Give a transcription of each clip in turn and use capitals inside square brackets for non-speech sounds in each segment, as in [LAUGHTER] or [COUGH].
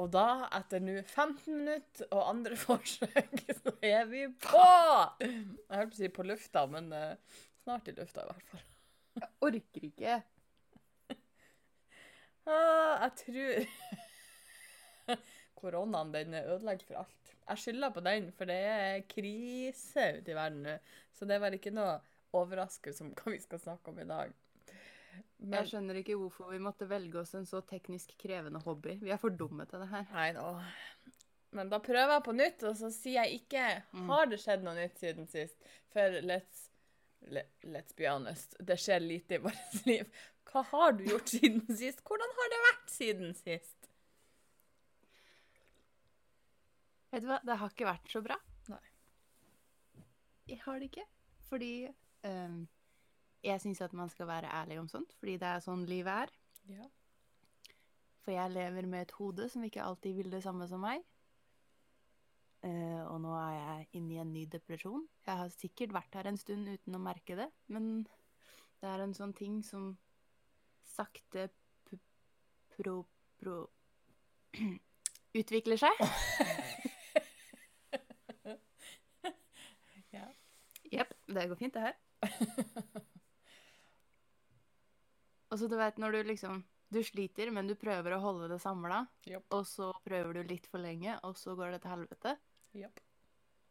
Og da, etter nå 15 minutter og andre [LAUGHS] forsøk, så er vi på! Jeg holdt på å si på lufta, men uh, snart i lufta i hvert fall. Jeg orker ikke. [LAUGHS] Ah, jeg tror [LAUGHS] Koronaen den ødelegger for alt. Jeg skylder på den, for det er krise ute i verden nå. Så det er vel ikke noe overraskelse om hva vi skal snakke om i dag. Men Jeg skjønner ikke hvorfor vi måtte velge oss en så teknisk krevende hobby. Vi er for dumme til det her. Nei da. Men da prøver jeg på nytt, og så sier jeg ikke Mm. har det skjedd noe nytt siden sist. For let's, let, let's be honest, det skjer lite i vårt [LAUGHS] liv. Hva har du gjort siden sist? Hvordan har det vært siden sist? Vet du hva, det har ikke vært så bra. Nei. Jeg har det ikke. Fordi ehm, jeg syns at man skal være ærlig om sånt, fordi det er sånn livet er. Ja. For jeg lever med et hode som ikke alltid vil det samme som meg. Uh, og nå er jeg inne i en ny depresjon. Jeg har sikkert vært her en stund uten å merke det, men det er en sånn ting som sakte pro... pro [CLEARS THROAT] utvikler seg. [LAUGHS] Ja. Jepp, det går fint, det her. [LAUGHS] Og så du vet når du liksom Du sliter, men du prøver å holde det samla, Yep. og så prøver du litt for lenge, og så går det til helvete. Yep.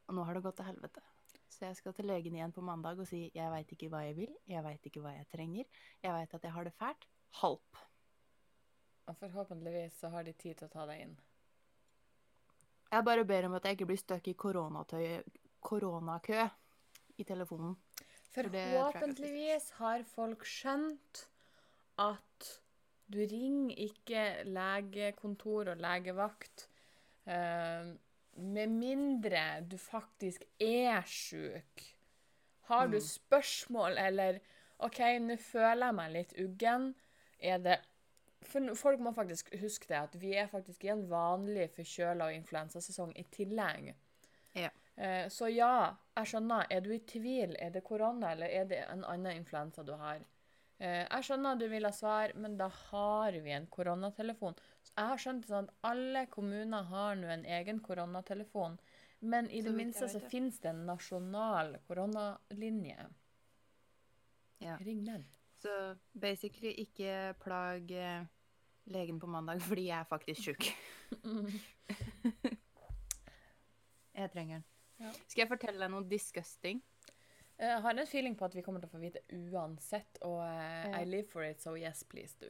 Og nå har det gått til helvete. Så jeg skal til legen igjen på mandag og si jeg veit ikke hva jeg vil, jeg veit ikke hva jeg trenger, jeg veit at jeg har det fælt. Halp. Og forhåpentligvis så har de tid til å ta deg inn. Jeg bare ber om at jeg ikke blir stuck i koronakø i telefonen. Forhåpentligvis har folk skjønt at du ringer ikke legekontor og legevakt eh, med mindre du faktisk er sjuk. Har du Mm. spørsmål eller OK, nå føler jeg meg litt uggen. Er det For folk må faktisk huske det, at vi er faktisk i en vanlig forkjøla- og influensasesong i tillegg. Ja. Eh, Så ja, jeg skjønner. Er du i tvil? Er det korona, eller er det en annen influensa du har? Eh, Jeg skjønner at du vil ha svar, men da har vi en koronatelefon. Så Jeg har skjønt sånn at alle kommuner har nå en egen koronatelefon. Men i Så det minste så finnes det en nasjonal koronalinje. Ja. Ring den. Så basically ikke plag eh, legen på mandag [LAUGHS] fordi jeg er faktisk sjuk. [LAUGHS] jeg trenger den. Ja. Skal jeg fortelle deg noe disgusting? Jeg har en feeling på at vi kommer til å få vite uansett, og uh, I live for it, so yes, please do.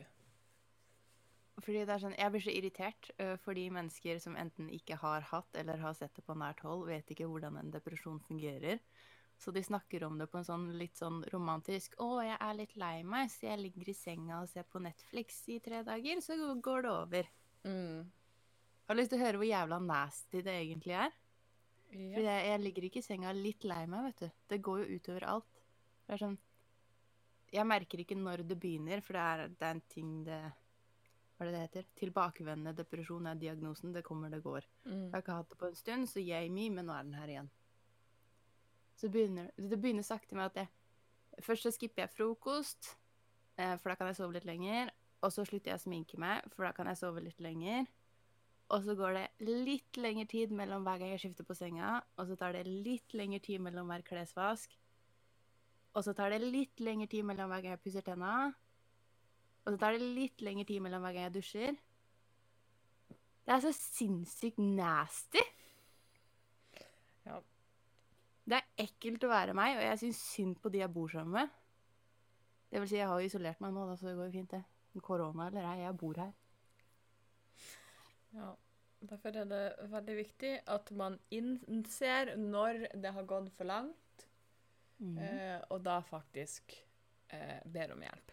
Fordi det er sånn, Jeg blir så irritert uh, fordi mennesker som enten ikke har hatt eller har sett det på nært hold, vet ikke hvordan en depresjon fungerer. Så de snakker om det på en sånn litt sånn romantisk 'Å, jeg er litt lei meg, så jeg ligger i senga og ser på Netflix i tre dager, så går det over'. Mm. Har du lyst til å høre hvor jævla nasty det egentlig er? Ja. For jeg, jeg ligger ikke i senga litt lei meg, vet du. Det går jo utover alt. Det er sånn Jeg merker ikke når det begynner, for det er, det er en ting det Hva er det det heter? Tilbakevendende depresjon er diagnosen. Det kommer, det går. Mm. Jeg har ikke hatt det på en stund, så yay me, men nå er den her igjen. Så begynner, det begynner sakte med at jeg Først så skipper jeg frokost, eh, for da kan jeg sove litt lenger. Og så slutter jeg å sminke meg, for da kan jeg sove litt lenger. Og så går det litt lengre tid mellom hver gang jeg skifter på senga. Og så tar det litt lengre tid mellom hver klesvask. Og så tar det litt lengre tid mellom hver gang jeg pusser tenna. Og så tar det litt lengre tid mellom hver gang jeg dusjer. Det er så sinnssykt nasty. Ja. Det er ekkelt å være meg, og jeg syns synd på de jeg bor sammen med. Det vil si, jeg har jo isolert meg nå, da, så det går jo fint, det. Korona eller ei, jeg bor her. Ja. Derfor er det veldig viktig at man innser når det har gått for langt, mm. eh, og da faktisk eh, ber om hjelp.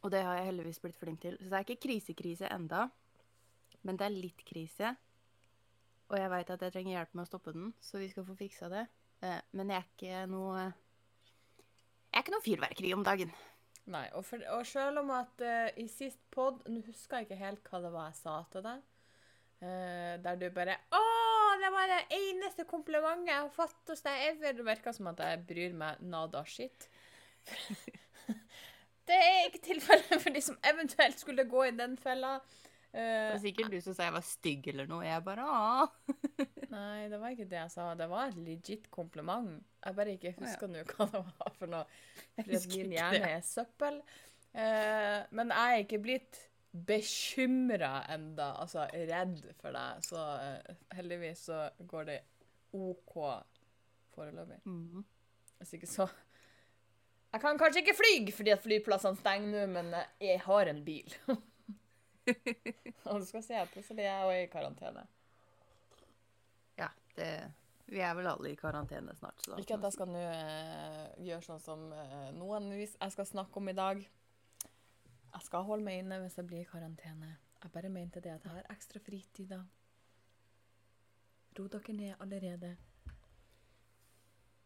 Og det har jeg heldigvis blitt flink til. Så det er ikke krisekrise enda, men det er litt krise. Og jeg veit at jeg trenger hjelp med å stoppe den, så vi skal få fiksa det. Eh, Men jeg er ikke noe Jeg er ikke noe fyrverkeri om dagen. Nei, og, for, og selv om at uh, i sist pod Nå husker jeg ikke helt hva det var jeg sa til deg. Uh, der du bare 'Å, det var det eneste komplimentet jeg har fått hos deg ever.' Det virker som at jeg bryr meg nada shit. [LAUGHS] det er ikke tilfellet for de som eventuelt skulle gå i den fella. Det var sikkert du som sa jeg var stygg eller noe. Jeg bare Åh. [LAUGHS] Nei, det var ikke det jeg sa. Det var et legit kompliment. Jeg bare ikke husker nå hva det var for noe. [LAUGHS] Fordi min hjerne er søppel. Eh, men jeg er ikke blitt bekymra enda, altså redd for deg. Så eh, heldigvis så går det OK foreløpig. Mhm. Hvis ikke så Jeg kan kanskje ikke fly fordi at flyplassene stenger nå, men jeg har en bil. [LAUGHS] Og du skal se plutselig er jeg òg i karantene. Det Vi er vel alle i karantene snart, så Ikke at jeg skal nå eh, gjøre sånn som eh, noen hvis jeg skal snakke om i dag. Jeg skal holde meg inne hvis jeg blir i karantene. Jeg bare mente det at jeg har ekstra fritid da. Ro dere ned allerede.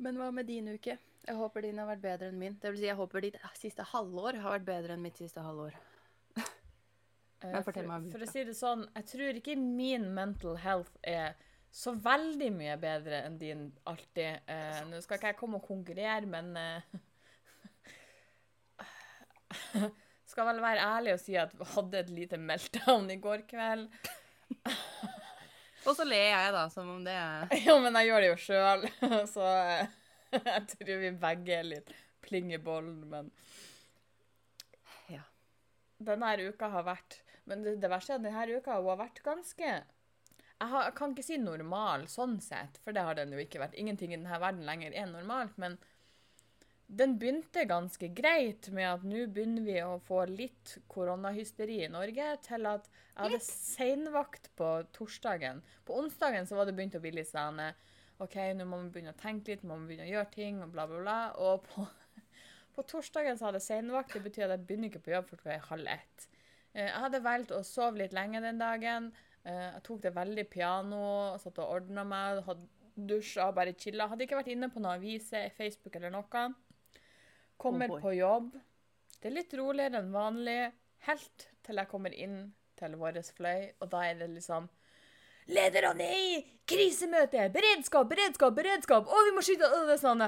Men hva med din uke? Jeg håper din har vært bedre enn min. Det vil si, jeg håper ditt siste halvår har vært bedre enn mitt siste halvår. Eh, Men fortell for, meg om for å si det sånn, jeg tror ikke min mental health er så veldig mye bedre enn din alltid. Eh, Nå skal ikke jeg komme og konkurrere, men eh, [LAUGHS] Skal vel være ærlig og si at vi hadde et lite meltdown i går kveld. [LAUGHS] Og så ler jeg, da, som om det er [LAUGHS] Jo, men jeg gjør det jo sjøl, så eh, jeg tror vi begge er litt pling i bollen, men Ja. Denne uka har vært Men det, det verste er at denne uka hun har vært ganske jeg, har, jeg kan ikke si normal sånn sett, for det har den jo ikke vært. Ingenting i denne verden lenger er normalt, men den begynte ganske greit med at nå begynner vi å få litt koronahysteri i Norge, til at jeg hadde seinvakt på torsdagen. På onsdagen så var det begynt å bli litt sånn OK, nå må vi begynne å tenke litt, må vi begynne å gjøre ting, og bla, bla, bla. Og på, [LAUGHS] på torsdagen så hadde jeg seinvakt. Det betyr at jeg begynner ikke på jobb før klokka er halv ett. Eh, Jeg hadde valgt å sove litt lenge den dagen. Eh, Jeg tok det veldig piano, satt og ordna meg, hadde dusja, bare chilla. Hadde ikke vært inne på noen aviser, Facebook eller noe. Kommer Oh på jobb. Det er litt roligere enn vanlig, helt til jeg kommer inn til vår fløy, og da er det liksom Leder og nei! krisemøte! Beredskap, beredskap, beredskap! Å, vi må skyte! Og det er sånn?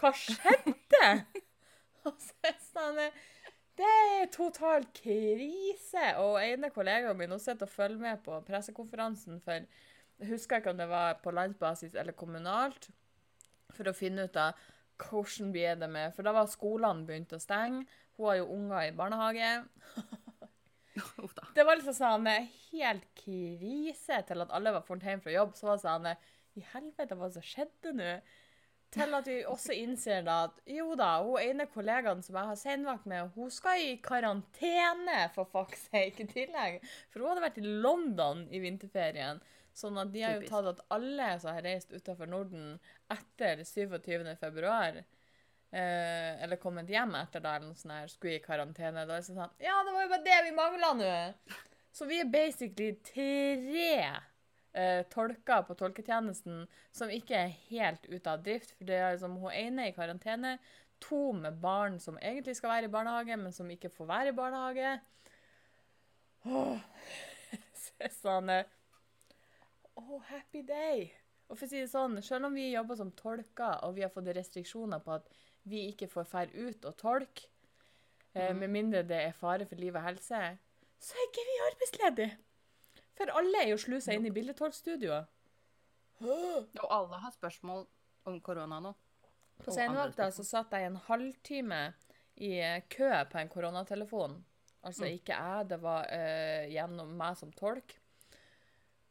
Hva skjedde? [LAUGHS] Og så er det sånn Det er total krise. Og ene kollegaen min hun sitter og følger med på pressekonferansen for Jeg husker ikke om det var på landsbasis eller kommunalt, for å finne ut av hvordan blir det med For da var skolene begynt å stenge. Hun har jo unger i barnehage. [LAUGHS] Det var liksom sånn eh, helt krise til at alle var funnet hjem fra jobb. Så var det sånn eh, I helvete, hva som skjedde nå? Til at vi også innser da at jo da, hun ene kollegaen som jeg har seinvakt med, hun skal i karantene, for fuck's sake, i tillegg. For hun hadde vært i London i vinterferien. Sånn at de har jo tatt at alle som har reist utenfor Norden etter 27. februar, eh, eller kommet hjem etter da, eller noe sånt her, skulle i karantene. Da er det sånn Ja, det var jo bare det vi mangla nå! Så vi er basically tre eh, tolker på tolketjenesten som ikke er helt ute av drift. For det er liksom hun ene i karantene, to med barn som egentlig skal være i barnehage, men som ikke får være i barnehage. Åh. [LAUGHS] Så sånn Oh, happy day! Og for å si det sånn, selv om vi jobber som tolker, og vi har fått restriksjoner på at vi ikke får fære ut og tolke, eh, med mindre det er fare for liv og helse, så er ikke vi arbeidsledige. For alle er jo slusa inn i billedtolkstudioet. Og alle har spørsmål om korona nå. På Og senevakta så satt jeg en halvtime i eh, kø på en koronatelefon. Altså Mm. ikke jeg, det var uh, gjennom meg som tolk.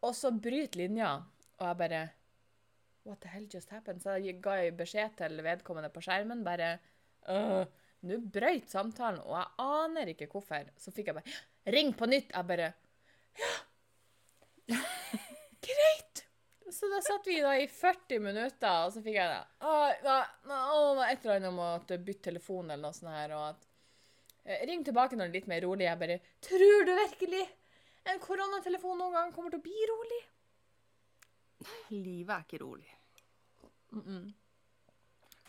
Og så bryter linja, og jeg bare What the hell just happened? Så jeg ga jeg beskjed til vedkommende på skjermen bare «Øh, Nå brøyt samtalen, og jeg aner ikke hvorfor. Så fikk jeg bare Ring på nytt! Jeg bare Ja! Greit! Så da satt vi da i 40 minutter, og så fikk jeg det. Et eller annet om å bytte telefon eller noe sånt her, og at eh, Ring tilbake når det er litt mer rolig. Jeg bare Tror du virkelig en koronatelefon noen gang kommer til å bli rolig? Livet er ikke rolig.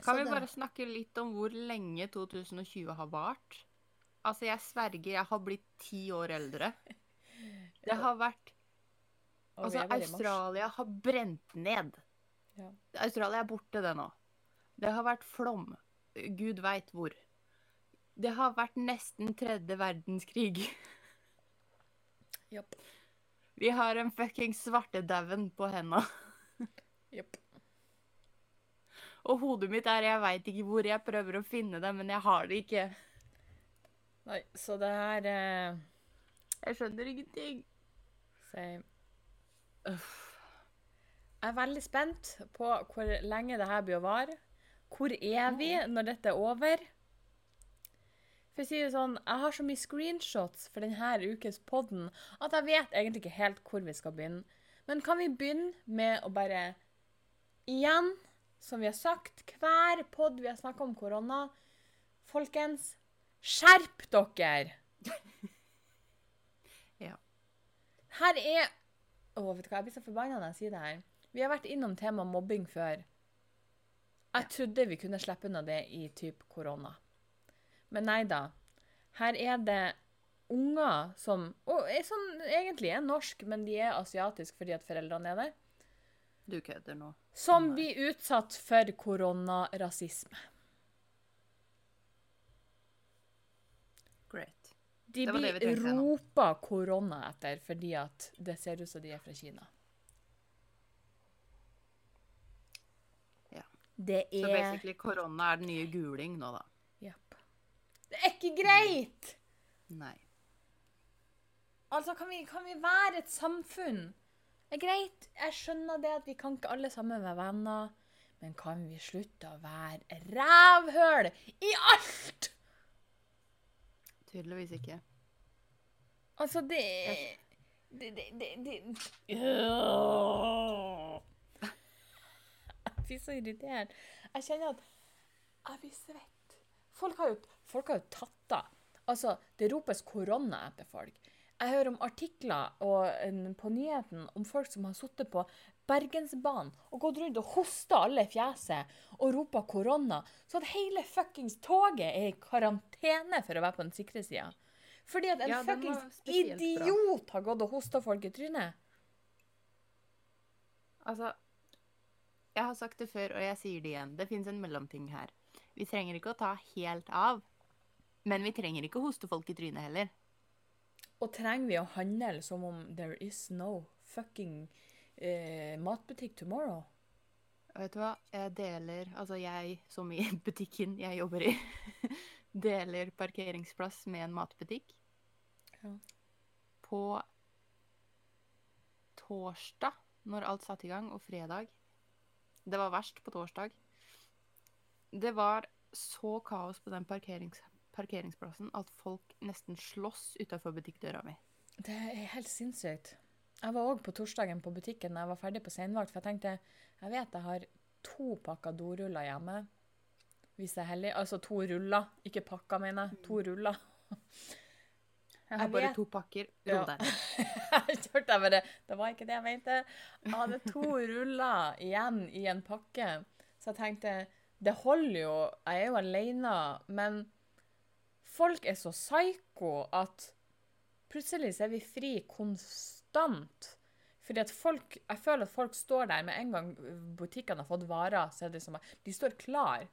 Kan vi bare snakke litt om hvor lenge 2020 har vart? Altså, jeg sverger, jeg har blitt ti år eldre. [LAUGHS] Det har vært Altså, Australia har brent ned. Ja. Australia er borte, det nå. Det har vært flom. Gud veit hvor. Det har vært nesten tredje verdenskrig. [LAUGHS] Japp. Vi har en fucking svartedauden på henda. [LAUGHS] Japp. Og hodet mitt er Jeg veit ikke hvor jeg prøver å finne det, men jeg har det ikke. Nei, så det er eh, Jeg skjønner ingenting. Same. Jeg er veldig spent på hvor lenge det her blir å vare. Hvor er vi når dette er over? For å si det sånn, Jeg har så mye screenshots for denne ukes podden at jeg vet egentlig ikke helt hvor vi skal begynne. Men kan vi begynne med å bare Igjen, som vi har sagt, hver podd vi har snakka om korona Folkens, skjerp dere! [LAUGHS] Ja. Her er Å, vet du hva, jeg blir så forbanna når jeg sier det her. Vi har vært innom tema mobbing før. Jeg trodde vi kunne slippe unna det i typ korona. Men nei da. Her er det unger som og er sånn, egentlig er norsk, men de er asiatisk fordi at foreldrene er der. Du kødder nå. Som blir utsatt for koronarasisme. De blir ropa korona etter fordi at det ser ut som de er fra Kina. Ja. Det Så er basically korona er den nye guling nå, da. Japp. Det er ikke greit! Nei. Altså, kan vi, kan vi være et samfunn? Det er greit, jeg skjønner det at vi kan ikke alle sammen være venner, men kan vi slutte å være rævhøl i alt? Tydeligvis ikke. Altså, det Det, det, det, det. Øh. Jeg blir så irritert. Jeg kjenner at jeg blir svett. Folk har jo, folk har jo tatt av. Altså, det ropes korona etter folk. Jeg hører om artikler og, en- på nyheten om folk som har sittet på Bergensbanen og gått rundt og hosta alle i fjeset og ropa korona, så at hele fuckings toget er i karantene for å være på den sikre sida. Fordi at en Ja, fuckings bra. idiot har gått og hosta folk i trynet. Altså, jeg har sagt det før, og jeg sier det igjen. Det fins en mellomting her. Vi trenger ikke å ta helt av. Men vi trenger ikke å hoste folk i trynet heller. Og trenger vi å handle som om there is no fucking eh, matbutikk tomorrow? Vet du hva? Jeg deler Altså, jeg som i [LAUGHS] butikken jeg jobber i, [LAUGHS] deler parkeringsplass med en matbutikk. Ja. På torsdag, når alt satte i gang, og fredag. Det var verst på torsdag. Det var så kaos på den parkerings parkeringsplassen at folk nesten slåss utafor butikkdøra mi. Det er helt sinnssykt. Jeg var òg på torsdagen på butikken da jeg var ferdig på seinvakt, for jeg tenkte jeg vet jeg har to pakker doruller hjemme. Hvis jeg er heldig. Altså to ruller, ikke pakker, mener jeg. To ruller. Jeg har bare to pakker. Ro Ja. deg. [LAUGHS] Bare Det var ikke det jeg mente. Jeg hadde to ruller igjen i en pakke. Så jeg tenkte Det holder jo. Jeg er jo alene. Men folk er så psyko at plutselig så er vi fri konstant. Fordi at folk Jeg føler at folk står der med en gang butikkene har fått varer, så er det som De står klar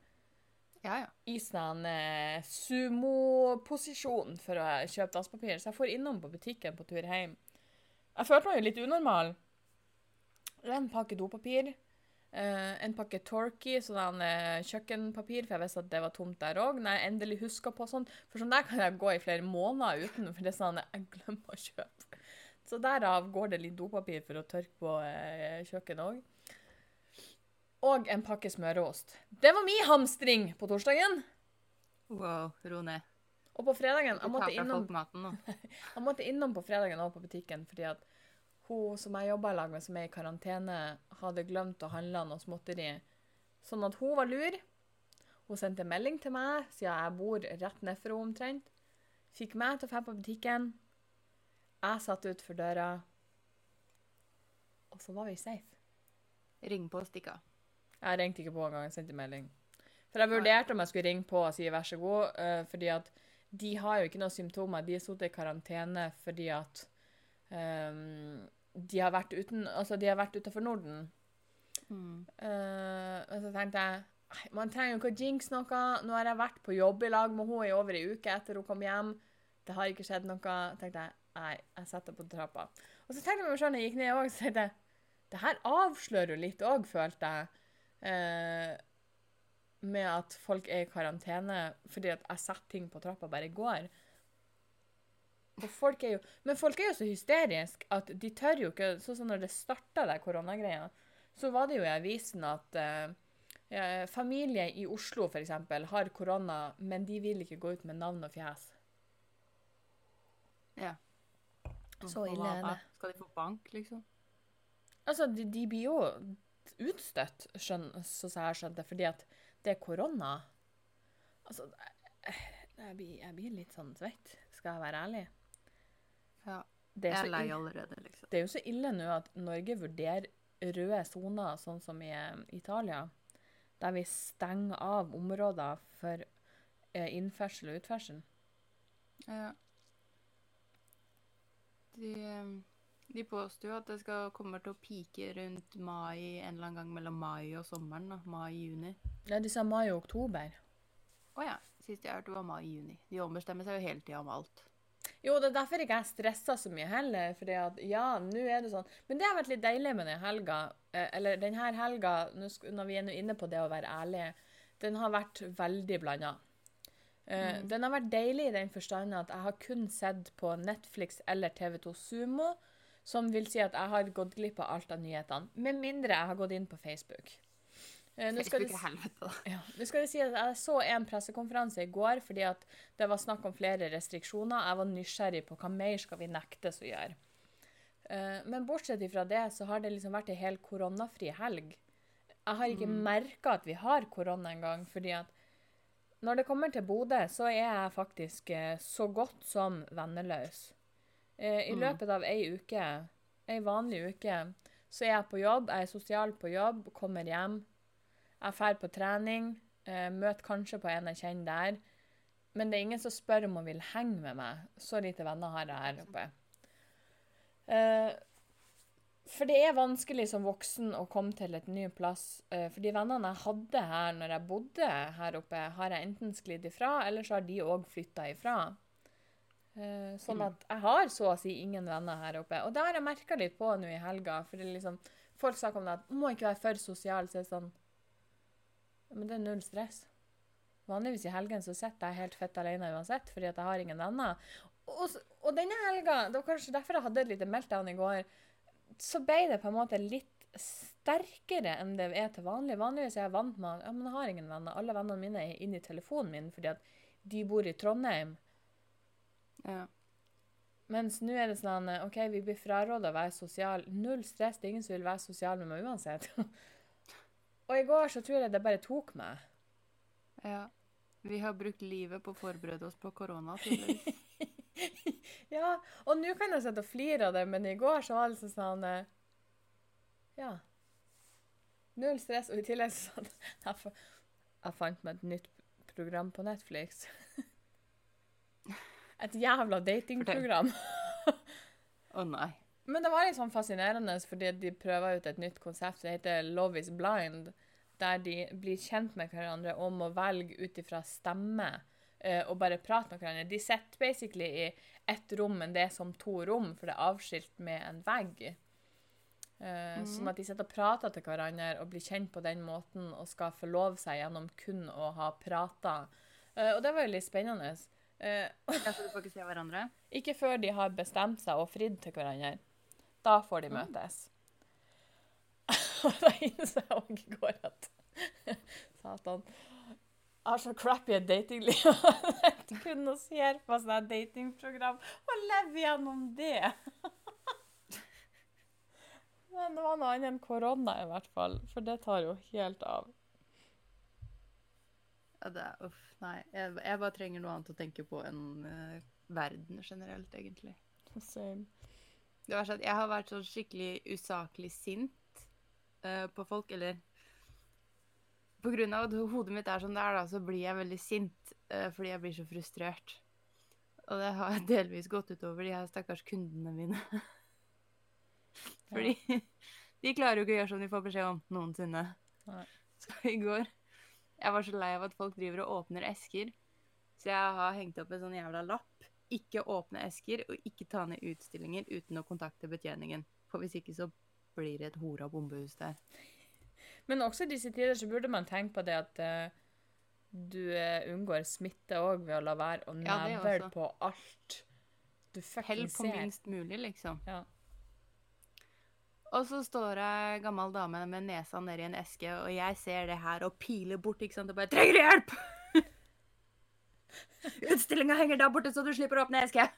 Ja, ja. i sånn eh, sumo-posisjon for å kjøpe dasspapir. Så jeg får innom på butikken på tur hjem. Jeg følte meg jo litt unormal. En pakke dopapir. eh, en pakke Torky, sånn eh, kjøkkenpapir, for jeg visste at det var tomt der òg. Når jeg endelig huska på sånn. For sånn der kan jeg gå i flere måneder uten, for det er sånn jeg glemmer å kjøpe. Så derav går det litt dopapir for å tørke på eh, kjøkkenet òg. Og en pakke smøreost. Det var min hamstring på torsdagen. Wow, ro ned. Og på fredagen Jeg måtte innom, [LAUGHS] jeg måtte innom på fredagen og på butikken fordi at hun som jeg jobba i lag med, som er i karantene, hadde glemt å handle noe småtteri. Sånn at hun var lur. Hun sendte melding til meg, siden jeg bor rett nedfor henne omtrent. Fikk meg til å dra på butikken. Jeg satt utfor døra. Og så var vi safe. Ring på og stikk av. Jeg ringte ikke på engang, jeg sendte melding. For jeg vurderte om jeg skulle ringe på og si vær så god, uh, fordi at de har jo ikke noen symptomer. De er sittet i karantene fordi at um, de har vært uten, altså de har vært utenfor Norden. Mm. Uh, og så tenkte jeg man trenger jo ikke å jinx noe. Nå har jeg vært på jobb i lag med henne i over ei uke etter hun kom hjem. Det har ikke skjedd noe. tenkte jeg, Nei, jeg setter på trappa. Og så tenkte jeg meg sånn, jeg gikk ned òg, så tenkte jeg Det her avslører jo litt òg, følte jeg. Eh, med at folk er i karantene fordi at jeg setter ting på trappa bare i går. Folk jo, men folk er jo så hysteriske at de tør jo ikke Sånn som når det starta, der koronagreia, så var det jo i avisen at eh, eh, familie i Oslo f.eks. har korona, men de vil ikke gå ut med navn og fjes. Ja. Så ille er det. Skal de få bank, liksom? Altså, de, de blir jo utstøtt, skjønn, så jeg har skjønt det, fordi at det er korona. Altså, jeg, jeg, blir, jeg blir litt sånn svett, skal jeg være ærlig. Ja. Det er, Jeg er lei allerede, liksom. det er jo så ille nå at Norge vurderer røde soner, sånn som i eh, Italia, der vi stenger av områder for eh, innførsel og utførsel. Ja. De, de påstår jo at det skal kommer til å pike rundt mai, en eller annen gang mellom mai og sommeren. da. Mai-juni. Nei, de sa mai og oktober. Å ja. Sist jeg hørte, var mai-juni. De ombestemmer seg jo hele tida om alt. Jo, det er derfor ikke jeg stressa så mye heller. fordi at ja, nå er det sånn. Men det har vært litt deilig med den helga. eh, Eller denne helga, når vi er nå inne på det å være ærlig, den har vært veldig blanda. Mm. Den har vært deilig i den forstand at jeg har kun sett på Netflix eller TV2 Sumo, som vil si at jeg har gått glipp av alt av nyhetene. Med mindre jeg har gått inn på Facebook. Eh, nå skal det ja, det skal det si at Jeg så en pressekonferanse i går fordi at det var snakk om flere restriksjoner. Jeg var nysgjerrig på hva mer skal vi nektes å gjøre. Eh, men bortsett fra det, så har det liksom vært ei helt koronafri helg. Jeg har ikke Mm. merka at vi har korona engang, fordi at når det kommer til Bodø, så er jeg faktisk eh, så godt som venneløs. Eh, I Mm. løpet av ei uke, ei vanlig uke, så er jeg på jobb, jeg er sosial på jobb, kommer hjem. Jeg drar på trening, eh, møter kanskje på en jeg kjenner der. Men det er ingen som spør om hun vil henge med meg. Så lite venner har jeg her oppe. For det er vanskelig som voksen å komme til et ny plass. Eh, for de vennene jeg hadde her når jeg bodde her oppe, har jeg enten sklidd ifra, eller så har de òg flytta ifra. Eh, sånn Mm. at jeg har så å si ingen venner her oppe. Og det har jeg merka litt på nå i helga. For det er liksom, folk snakker om det at må ikke være for sosial. Så er det sånn Men det er null stress. Vanligvis i helgen så sitter jeg helt fett alene uansett, fordi at jeg har ingen venner. Og, og denne helga, det var kanskje derfor jeg hadde et lite meltdown i går, så ble det på en måte litt sterkere enn det er til vanlig. Vanligvis er jeg vant med at ja, jeg har ingen venner. Alle vennene mine er inne i telefonen min fordi at de bor i Trondheim. Ja. Mens nå er det sånn OK, vi blir fraråda å være sosial. Null stress. Det er ingen som vil være sosial med meg uansett. [LAUGHS] og i går så tror jeg det bare tok meg. ja. Vi har brukt livet på å forberede oss på korona, tydeligvis. [LAUGHS] Ja, og nå kan jeg sitte og flire av det, men i går så var det liksom sånn eh, Ja. Null stress. Og i tillegg så sånn [LAUGHS] jeg, jeg fant meg et nytt program på Netflix. [LAUGHS] Et jævla datingprogram. Å nei. [LAUGHS] Men det var litt sånn fascinerende, fordi de prøver ut et nytt konsept som heter Love is blind, der de blir kjent med hverandre og må velge ut ifra stemme og bare prate med hverandre. De sitter basically i ett rom, men det er som to rom, for det er avskilt med en vegg. Eh, Sånn at de sitter og prater til hverandre og blir kjent på den måten og skal forlove seg gjennom kun å ha prata. Uh, og det var jo litt spennende. Uh, [LAUGHS] Ja, så du får ikke se hverandre? ikke før de har bestemt seg og fridd til hverandre. Da får de møtes. [LAUGHS] Og da innså jeg òg i går at [LAUGHS] Satan. Jeg har så crappy et datingliv. [LAUGHS] Jeg kun å se på sånne datingprogram og leve gjennom det. [LAUGHS] Men det var noe annet enn korona, i hvert fall. For det tar jo helt av. Ja, det er Uff, nei. Jeg, jeg bare trenger noe annet å tenke på enn uh, verden generelt, egentlig. Same. Det var sånn at jeg har vært sånn skikkelig usaklig sint uh, på folk, eller På grunn av at hodet mitt er sånn det er, da, så blir jeg veldig sint uh, fordi jeg blir så frustrert. Og det har [LAUGHS] delvis gått utover de her stakkars kundene mine. [LAUGHS] fordi [LAUGHS] de klarer jo ikke å gjøre som de får beskjed om noensinne. Nei. Så i går Jeg var så lei av at folk driver og åpner esker, så jeg har hengt opp en sånn jævla lapp ikke åpne esker og ikke ta ned utstillinger uten å kontakte betjeningen. For hvis ikke så blir det et hora bombehus der. Men også i disse tider så burde man tenke på det at uh, du uh, unngår smitte òg ved å la være å Ja, nevle på alt du fucking Hell fuckings på minst mulig, liksom. Ja. Og så står ei gammel dame med nesa nedi en eske, og jeg ser det her og piler bort, ikke sant, og bare 'Trenger du hjelp?' [LAUGHS] Utstillinga henger der borte, så du slipper å åpne eske. [LAUGHS]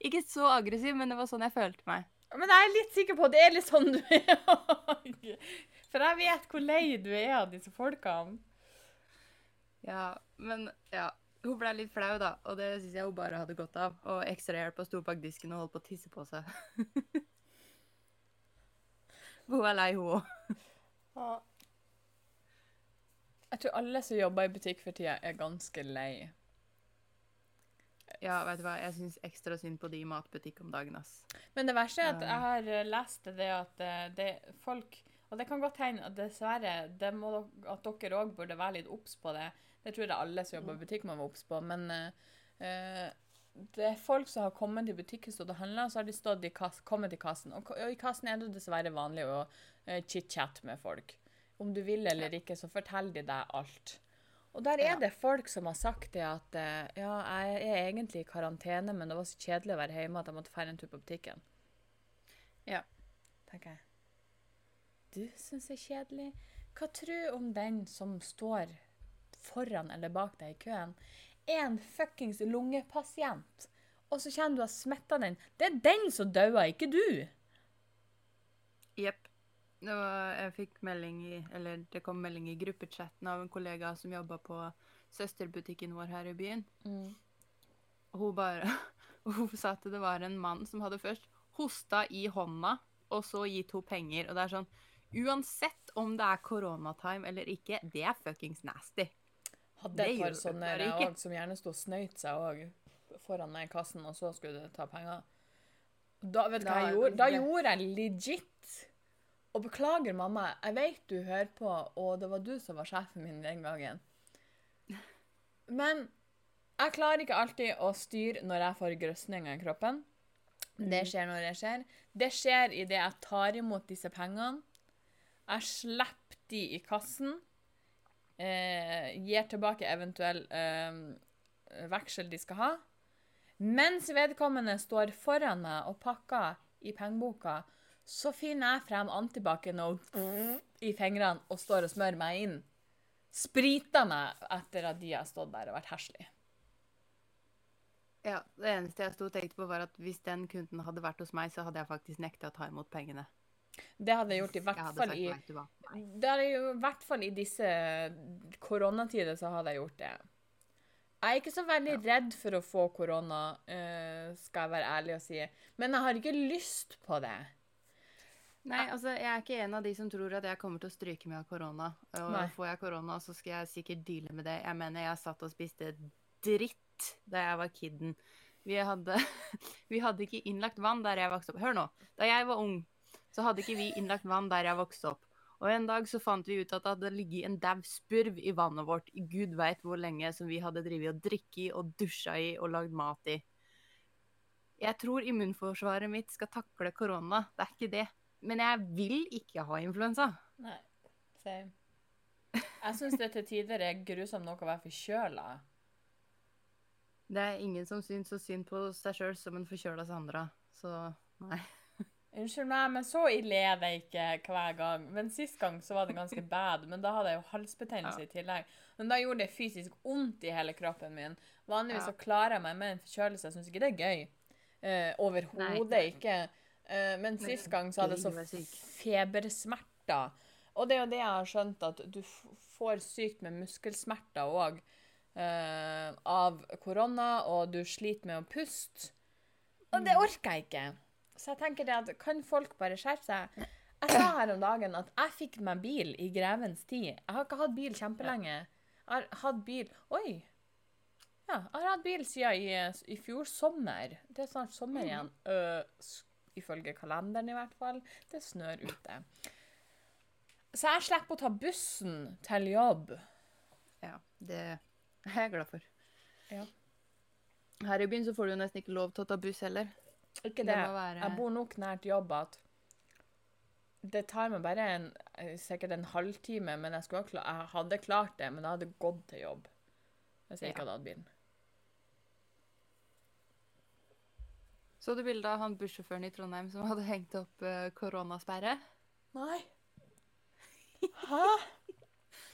Ikke så aggressiv, men det var sånn jeg følte meg. Men jeg er litt sikker på at det er litt sånn du er òg. For jeg vet hvor lei du er av disse folkene. Ja, men ja. Hun ble litt flau, da, og det syns jeg hun bare hadde godt av. Og ekstra hjelp og sto bak disken og holdt på å tisse på seg. [LAUGHS] hun er lei, hun òg. Jeg tror alle som jobber i butikk for tida, er ganske lei. Ja, vet du hva, jeg syns ekstra synd på de i matbutikk om dagen, ass. Men det verste er at jeg har eh, lest det at eh, det folk Og det kan godt hende at dessverre det må, at dere òg burde være litt obs på det. Det tror jeg alle som jobber i butikk må være obs på. Men eh, det er folk som har kommet til butikken og handla, så har de stått i kass, kommet til kassen. Og, i kassen er det dessverre vanlig å uh, chit-chat med folk. Om du vil eller ikke, så forteller de deg alt. Og der er det folk som har sagt det at eh, ja, jeg er egentlig i karantene, men det var så kjedelig å være hjemme at jeg måtte dra en tur på butikken. Ja. Tenker jeg. Du syns det er kjedelig? Hva tror om den som står foran eller bak deg i køen, er en fuckings lungepasient, og så kommer du har smitta den? Det er den som dauer, ikke du! Jepp. Det var- Jeg fikk melding i Eller det kom melding i gruppechatten av en kollega som jobba på søsterbutikken vår her i byen. Mm. hun bare [LAUGHS] Hun sa at det var en mann som hadde først hosta i hånda, og så gitt henne penger. Og det er sånn Uansett om det er koronatime eller ikke, det er fuckings nasty. Hadde et par sånne også, som gjerne sto og snøyt seg òg foran meg i kassen, og så skulle du ta penger. Da, vet du hva jeg gjorde? Da gjorde jeg legit. Og beklager, mamma. Jeg vet du hører på, og det var du som var sjefen min den gangen. Men jeg klarer ikke alltid å styre når jeg får grøsninger i kroppen. Det skjer når det skjer. Det skjer idet jeg tar imot disse pengene. Jeg slipper de i kassen. Eh, gir tilbake eventuell eh, veksel de skal ha. Mens vedkommende står foran meg og pakker i pengeboka, så finner jeg frem antibac og i fingrene og står og smører meg inn. Spriter meg etter at de har stått der og vært heslige. Ja, Det eneste jeg sto og tenkte på, var at hvis den kunden hadde vært hos meg, så hadde jeg faktisk nekta å ta imot pengene. Det hadde jeg gjort i hvert fall i. Det er jo i hvert fall i disse koronatider så hadde jeg gjort det. Jeg er ikke så veldig redd for å få korona, eh, skal jeg være ærlig og si. Men jeg har ikke lyst på det. Nei, altså, jeg er ikke en av de som tror at jeg kommer til å stryke med av korona. Og Nei. får jeg korona, så skal jeg sikkert deale med det. Jeg mener, jeg satt og spiste dritt da jeg var kidden. Vi hadde, [LAUGHS] vi hadde ikke innlagt vann der jeg vokste opp. Hør nå. Da jeg var ung, så hadde ikke vi innlagt vann der jeg vokste opp. Og en dag så fant vi ut at det hadde ligget en dau spurv i vannet vårt i gud veit hvor lenge, som vi hadde drevet og drikket i og dusja i og lagd mat i. Jeg tror immunforsvaret mitt skal takle korona, det er ikke det. Men jeg vil ikke ha influensa. Nei, same. Jeg syns det til tider er grusomt nok å være forkjøla. Det er ingen som syns så synd på seg sjøl som en forkjøla Sandra. Så nei. Unnskyld meg, men så ille er det ikke hver gang. Men Sist gang så var det ganske bad, men da hadde jeg jo halsbetennelse Ja. i tillegg. Men da gjorde det fysisk vondt i hele kroppen min. Vanligvis Ja. så klarer jeg meg med en forkjølelse. Jeg syns ikke det er gøy. Eh, Overhodet ikke. Eh, men sist gang så hadde jeg så febersmerter. Og det er jo det jeg har skjønt, at du får sykt med muskelsmerter òg uh, av korona, og du sliter med å puste. Og det orker jeg ikke. Så jeg tenker det at kan folk bare skjerpe seg? Jeg sa her om dagen at jeg fikk meg bil i grevens tid. Jeg har ikke hatt bil kjempelenge. Jeg har hatt bil Oi! Ja, jeg har hatt bil siden i, i fjor sommer. Det er snart sommer igjen. Øh, s- ifølge kalenderen i hvert fall. Det snør ute. Så jeg slipper å ta bussen til jobb. Ja, det er jeg glad for. Ja. Her i byen så får du nesten ikke lov til å ta buss heller. Ikke Det det. være- Jeg bor nok nært jobb at det tar meg bare en, sikkert en halvtime, men jeg, jeg hadde klart det, men jeg hadde gått til jobb hvis jeg ikke Ja. hadde hatt bilen. Så du bildet av han bussjåføren i Trondheim som hadde hengt opp eh, koronasperre? Nei. Hæ?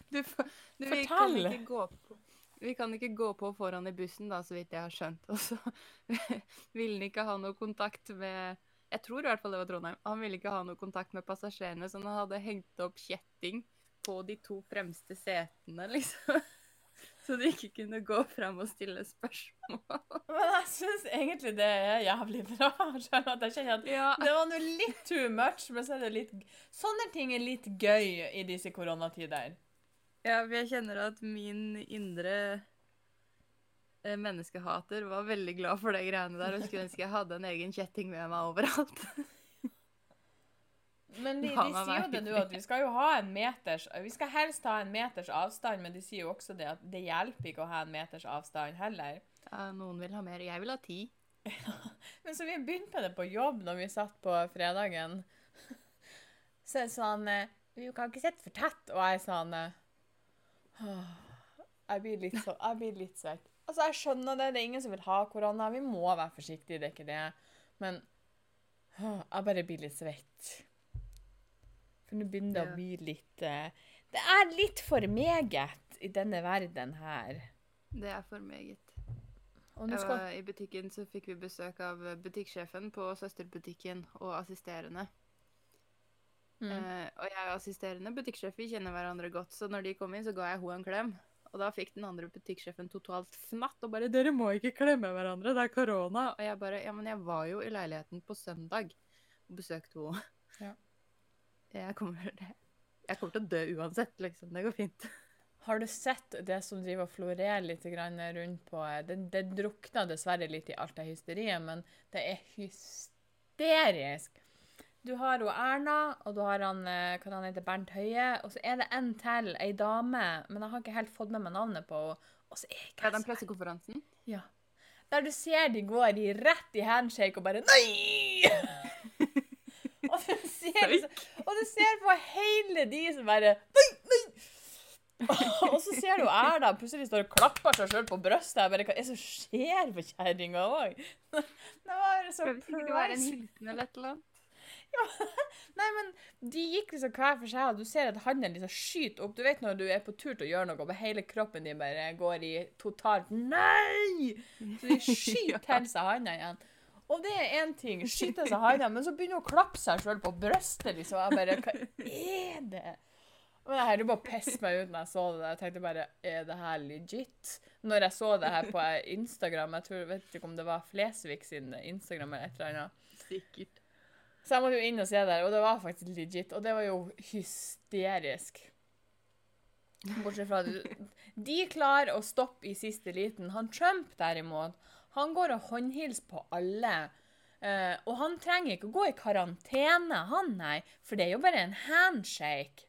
Du, du, Fortell! vi, kan gå på, vi kan ikke gå på foran i bussen, da, så vidt jeg har skjønt. Og [LAUGHS] så ville han ikke ha noe kontakt med Jeg tror i hvert fall det var Trondheim. Han ville ikke ha noe kontakt med passasjerene, så han hadde hengt opp kjetting på de to fremste setene, liksom. Så de ikke kunne gå frem og stille spørsmål. [LAUGHS] Men jeg syns egentlig det er jævlig bra. [LAUGHS] At jeg kjenner at Ja. det var nå litt too much, men så er det litt Sånne ting er litt gøy i disse koronatider. Ja, for jeg kjenner at min indre eh, menneskehater var veldig glad for de greiene der, og skulle ønske jeg hadde en egen kjetting med meg overalt. [LAUGHS] Men de, de sier jo det nå, at vi skal jo ha en meters Vi skal helst ha en meters avstand, men de sier jo også det at det hjelper ikke å ha en meters avstand heller. Ja, noen vil ha mer. Jeg vil ha ti. [LAUGHS] Men så vi begynte med det på jobb når vi satt på fredagen. [LAUGHS] Så er det sånn Vi kan ikke sitte for tett. Og jeg er sånn eh, Jeg blir litt så Jeg blir litt svett. Altså, jeg skjønner det. Det er ingen som vil ha korona. Vi må være forsiktige, det er ikke det. Men jeg bare blir litt svett. For nå begynner det Ja. å bli litt uh, Det er litt for meget i denne verden her. Det er for meget. Jeg skal var I butikken så fikk vi besøk av butikksjefen på søsterbutikken og assisterende. mm. Uh, og jeg og assisterende butikksjef vi kjenner hverandre godt, så når de kom inn, så ga jeg henne en klem. Og da fikk den andre butikksjefen totalt fnatt og bare 'Dere må ikke klemme hverandre, det er korona'. Og jeg bare 'Ja, men jeg var jo i leiligheten på søndag og besøkte henne'. Ja. Jeg kommer, jeg kommer til å dø uansett, liksom. Det går fint. Har du sett det som driver og florerer litt grann rundt på Det, det drukner dessverre litt i alt det hysteriet, men det er hysterisk. Du har jo Erna, og du har han, eh, hva han heter, Bernt Høie, og så er det en til, ei dame, men jeg har ikke helt fått med meg navnet på henne. Og så er ikke Ja, jeg den pressekonferansen. Ja. Der du ser de går i rett i handshake og bare Nei! Ser, liksom, og du ser på hele de som bare Nei, nei! [LAUGHS] og så ser du Erna plutselig står og klapper seg sjøl på brystet. Jeg bare, Hva er det som skjer på kjerringa òg? [LAUGHS] Det var så eller annet? [LAUGHS] Nei, men de gikk liksom hver for seg, og du ser at handen liksom skyter opp. Du vet når du er på tur til å gjøre noe, og hele kroppen din bare går i totalt Nei! Så de skyter til seg handa igjen. Og det er én ting, skyte seg handa, men så begynner hun å klappe seg sjøl på brystet, liksom. Jeg bare Hva er det? Men jeg holdt bare pisse meg ut når jeg så det. Jeg tenkte bare Er det her legit? Når jeg så det her på Instagram, jeg tror, vet ikke om det var Flesvig sin Instagram eller et eller annet. Sikkert. Så jeg måtte jo inn og se der, og det var faktisk legit. Og det var jo hysterisk. Bortsett fra at De klarer å stoppe i siste liten. Han Trump, derimot, han går og håndhilser på alle. Uh, og han trenger ikke å gå i karantene, han, nei. For det er jo bare en handshake.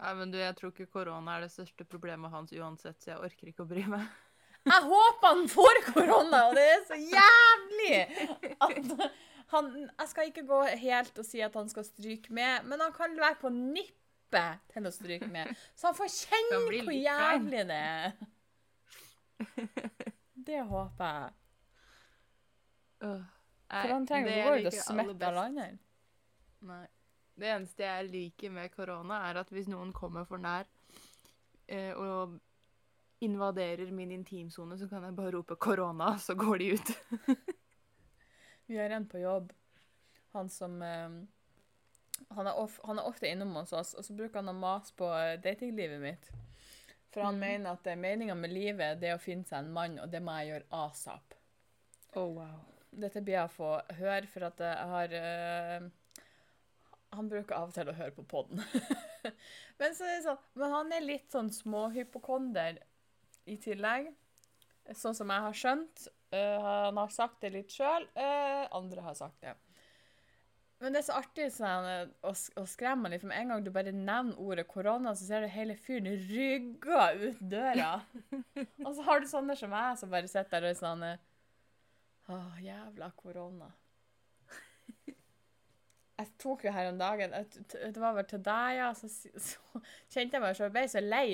Ja, men du, jeg tror ikke korona er det største problemet hans uansett, så jeg orker ikke å bry meg. [LAUGHS] Jeg håper han får korona, og det er så jævlig at han Jeg skal ikke gå helt og si at han skal stryke med, men han kan være på nippet til å stryke med. Så han får kjenne hvor jævlig det er. [LAUGHS] Det håper jeg. Øh. For han trenger det ikke gå ut og smette alle andre. Nei. Det eneste jeg liker med korona, er at hvis noen kommer for nær eh, og invaderer min intimsone, så kan jeg bare rope 'korona', [LAUGHS] så går de ut. [LAUGHS] Vi har en på jobb, han som eh, han, er of, han er ofte innom hos oss, og så bruker han å mase på eh, datinglivet mitt. For han mm. mener at meninga med livet det er å finne seg en mann, og det må jeg gjøre asap. Oh, wow. Dette blir jeg å få høre, for at jeg har uh, Han bruker av og til å høre på podden. [LAUGHS] men, så det sånn, men han er litt sånn småhypokonder i tillegg. Sånn som jeg har skjønt. Uh, han har sagt det litt sjøl. andre har sagt det. Men det er så artig sånn, eh, å, å skremme litt, for med en gang du bare nevner ordet korona, så ser du hele fyren rygga ut døra. [LAUGHS] og så har du sånne som meg, som bare sitter der og er sånn eh, Å, jævla korona. Jeg tok jo her om dagen Det var vel til deg, ja. Så, [LAUGHS] så kjente jeg meg så, Jeg ble så lei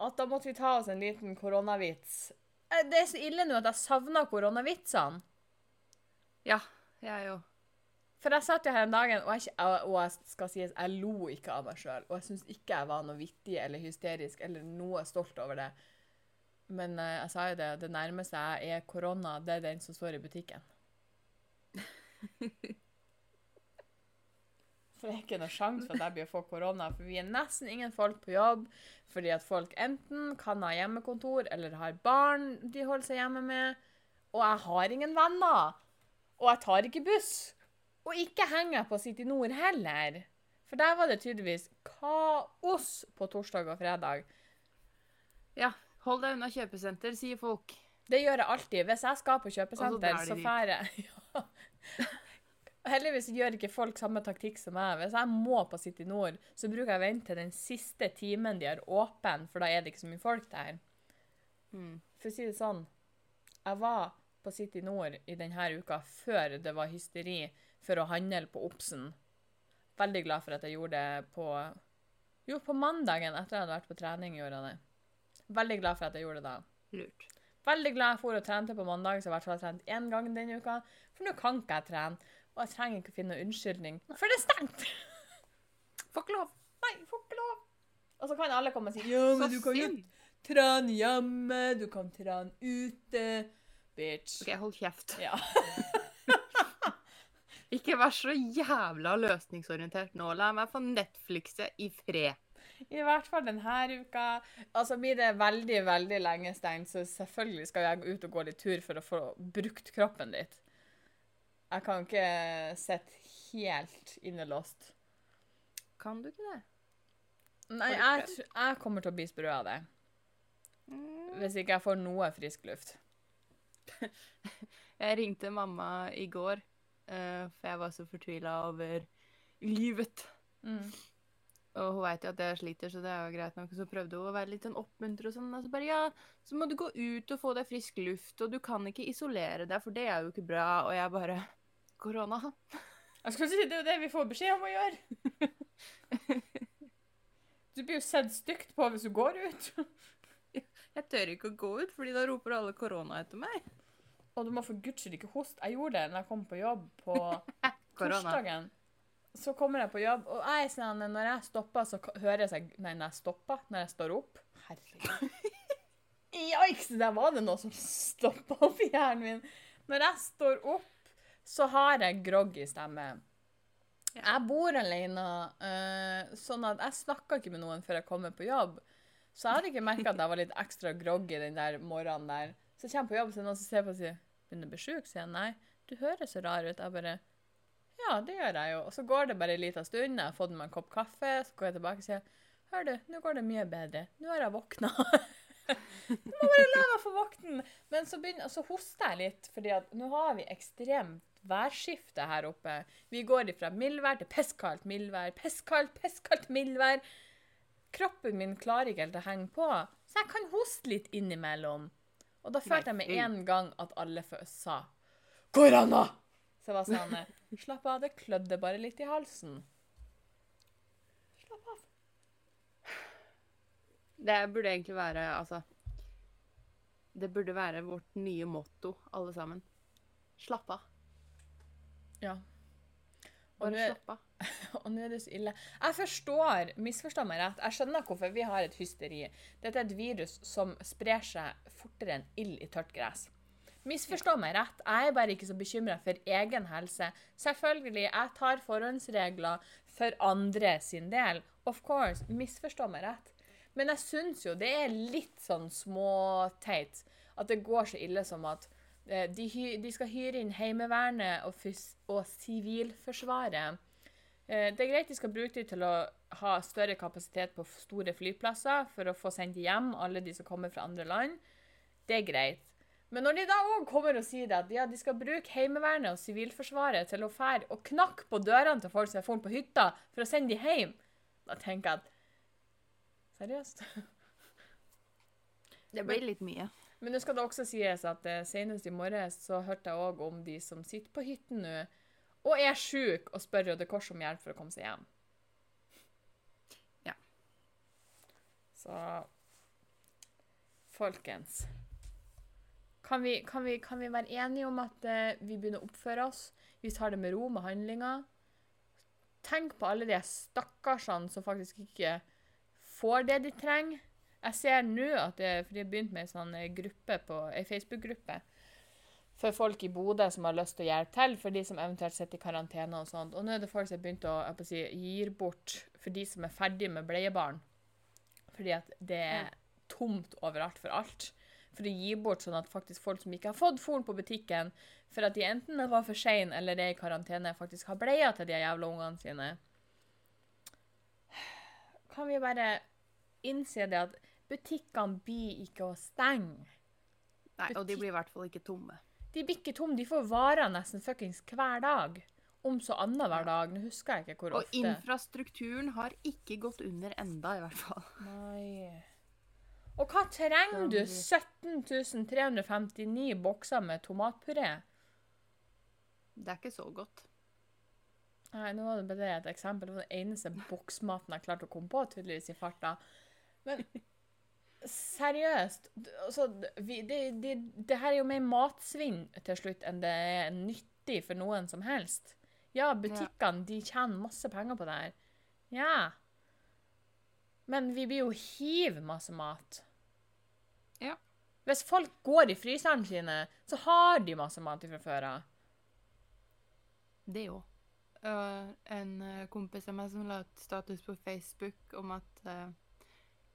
at da måtte vi ta oss en liten koronavits. Eh, Det er så ille nå at jeg savner koronavitsene. Ja, jeg òg. For jeg satt jo her en dag, og jeg, og jeg skal sies, jeg lo ikke av meg sjøl. Og jeg syns ikke jeg var noe vittig eller hysterisk eller noe stolt over det. Men uh, jeg sa jo det, det nærmeste jeg er korona, det er den som står i butikken. [LAUGHS] For det er ikke noe sjanse for at jeg blir å få korona, for vi er nesten ingen folk på jobb. Fordi at folk enten kan ha hjemmekontor eller har barn de holder seg hjemme med. Og jeg har ingen venner. Og jeg tar ikke buss. Og ikke henger på City Nord heller. For der var det tydeligvis kaos på torsdag og fredag. Ja. Hold deg unna kjøpesenter, sier folk. Det gjør jeg alltid. Hvis jeg skal på kjøpesenter, så drar jeg. [LAUGHS] Ja. Heldigvis gjør ikke folk samme taktikk som meg. Hvis jeg må på City Nord, så bruker jeg å vente til den siste timen de har åpen, for da er det ikke så mye folk der. Mm. For å si det sånn, jeg var på City Nord i denne uka før det var hysteri for å handle på Obsen. Veldig glad for at jeg gjorde det på Jo, på mandagen etter jeg hadde vært på trening. gjorde jeg det. Veldig glad for at jeg gjorde det da. Lurt. Veldig glad jeg for å trente på mandag, så jeg i hvert fall har trent én gang denne uka. For nå kan ikke jeg trene. Og jeg trenger ikke å finne noen unnskyldning, for det er stengt! [LAUGHS] Får ikke lov. Nei, får ikke lov. Og så kan alle komme og si ja, men du kan jo trene hjemme, du kan trene ute. Bitch. OK, hold kjeft. Ja. [LAUGHS] Ikke vær så jævla løsningsorientert nå. La meg få Netflixe i fred. I hvert fall denne uka. Altså Blir det veldig veldig lenge stengt, så selvfølgelig skal jeg gå ut og gå litt tur for å få brukt kroppen litt. Jeg kan ikke sitte helt innelåst. Kan du ikke det? Nei, jeg, jeg kommer til å bli sprø av det. Mm. Hvis ikke jeg får noe frisk luft. [LAUGHS] Jeg ringte mamma i går, for jeg var så fortvila over livet. Mm. Og hun veit jo at jeg sliter, så det er jo greit nok. Så prøvde hun å være litt sånn oppmuntre og sånn. Og så bare ja, så må du gå ut og få deg frisk luft, og du kan ikke isolere deg, for det er jo ikke bra. Og jeg bare Korona. Jeg skal si Det er jo det vi får beskjed om å gjøre. [LAUGHS] Du blir jo sett stygt på hvis du går ut. Jeg tør ikke å gå ut, fordi da roper alle korona etter meg. Og du må for guds skyld ikke hoste. Jeg gjorde det når jeg kom på jobb på [LAUGHS] torsdagen. Så kommer jeg på jobb, og jeg sånn, når jeg stopper, så hører jeg seg Nei, når jeg stopper, når jeg står opp Herregud. [LAUGHS] Joiks, Der var det noe som stoppa opp i hjernen min. Når jeg står opp, så har jeg groggy stemme. Jeg bor alene, eh, sånn at jeg snakker ikke med noen før jeg kommer på jobb. Så jeg hadde ikke merka at jeg var litt ekstra groggy den der morgenen der. Så jeg kommer på jobb, så er det noen som ser på og sier 'Begynner å bli sjuk?' sier jeg. 'Nei, du høres så rar ut.' Jeg bare 'Ja, det gjør jeg jo.' Og så går det bare en liten stund, jeg har fått meg en kopp kaffe, så går jeg tilbake og sier 'Hør du, nå går det mye bedre. Nå har jeg våkna.' [LAUGHS] du må bare la meg få våkne. Men så, begynner, så hoster jeg litt, fordi at nå har vi ekstremt værskifte her oppe. Vi går ifra mildvær til pisskaldt mildvær, pisskaldt, pisskaldt mildvær. Kroppen min klarer ikke helt å henge på, så jeg kan hoste litt innimellom. Og da følte jeg med en gang at alle sa 'korona'. Så jeg var sånn eh, Slapp av, det klødde bare litt i halsen. Slapp av. Det burde egentlig være altså Det burde være vårt nye motto, alle sammen. Slapp av. Ja. Bare er- slapp av. [LAUGHS] Og nå er det så ille. Jeg forstår, misforstå meg rett, jeg skjønner hvorfor vi har et hysteri. Dette er et virus som sprer seg fortere enn ild i tørt gress. Misforstå meg rett, jeg er bare ikke så bekymra for egen helse. Selvfølgelig, jeg tar forhåndsregler for andre sin del. Of course, misforstå meg rett. Men jeg syns jo det er litt sånn småteit at det går så ille som at eh, de, de skal hyre inn Heimevernet og, og Sivilforsvaret. Eh, Det er greit de skal bruke dem til å ha større kapasitet på store flyplasser for å få sendt hjem alle de som kommer fra andre land. Det er greit. Men når de da òg kommer og sier at ja, de skal bruke Heimevernet og Sivilforsvaret til å fære og knakke på dørene til folk som er funnet på hytta, for å sende dem hjem, da tenker jeg at Seriøst? [LAUGHS] Det blir litt mye. Men nå skal det også sies at eh, senest i morges så hørte jeg òg om de som sitter på hytten nå og er sjuk og spør Røde Kors om hjelp for å komme seg hjem. Ja. Så Folkens. Kan vi, kan vi, kan vi være enige om at eh, vi begynner å oppføre oss? Vi tar det med ro med handlinga. Tenk på alle de stakkarsene som faktisk ikke får det de trenger. Jeg ser nå at det, for de har begynt med ei sånn eh, gruppe på, Facebook-gruppe for folk i Bodø som har lyst til å hjelpe til, for de som eventuelt sitter i karantene og sånt. Og nå er det folk som har begynt å si, gi bort for de som er ferdig med bleiebarn. Fordi at det er tomt overalt for alt. For å gi bort sånn at faktisk folk som ikke har fått fôr på butikken, for at de enten var for seine eller er i karantene, faktisk har bleier til de jævla ungene sine. Kan vi bare innse det at butikkene blir ikke å stenge? Nei, og de blir i hvert fall ikke tomme. De blir ikke tomme. De får varer nesten fuckings hver dag. Om så annenhver dag. Nå husker jeg ikke hvor Og ofte. infrastrukturen har ikke gått under enda, i hvert fall. Nei. Og hva trenger du? 17 359 bokser med tomatpuré? Det er ikke så godt. Nei, nå var det bare et eksempel. Det var den eneste boksmaten jeg klarte å komme på, tydeligvis, i farta. Men seriøst altså, vi, det, det, det her er jo mer matsvinn til slutt enn det er nyttig for noen som helst. Ja, butikkene de tjener masse penger på det her. Ja. Men vi blir jo hiv masse mat. Ja. Hvis folk går i fryseren sine, så har de masse mat fra før av. Det òg. en eh, kompis av meg som la ut status på Facebook om at eh,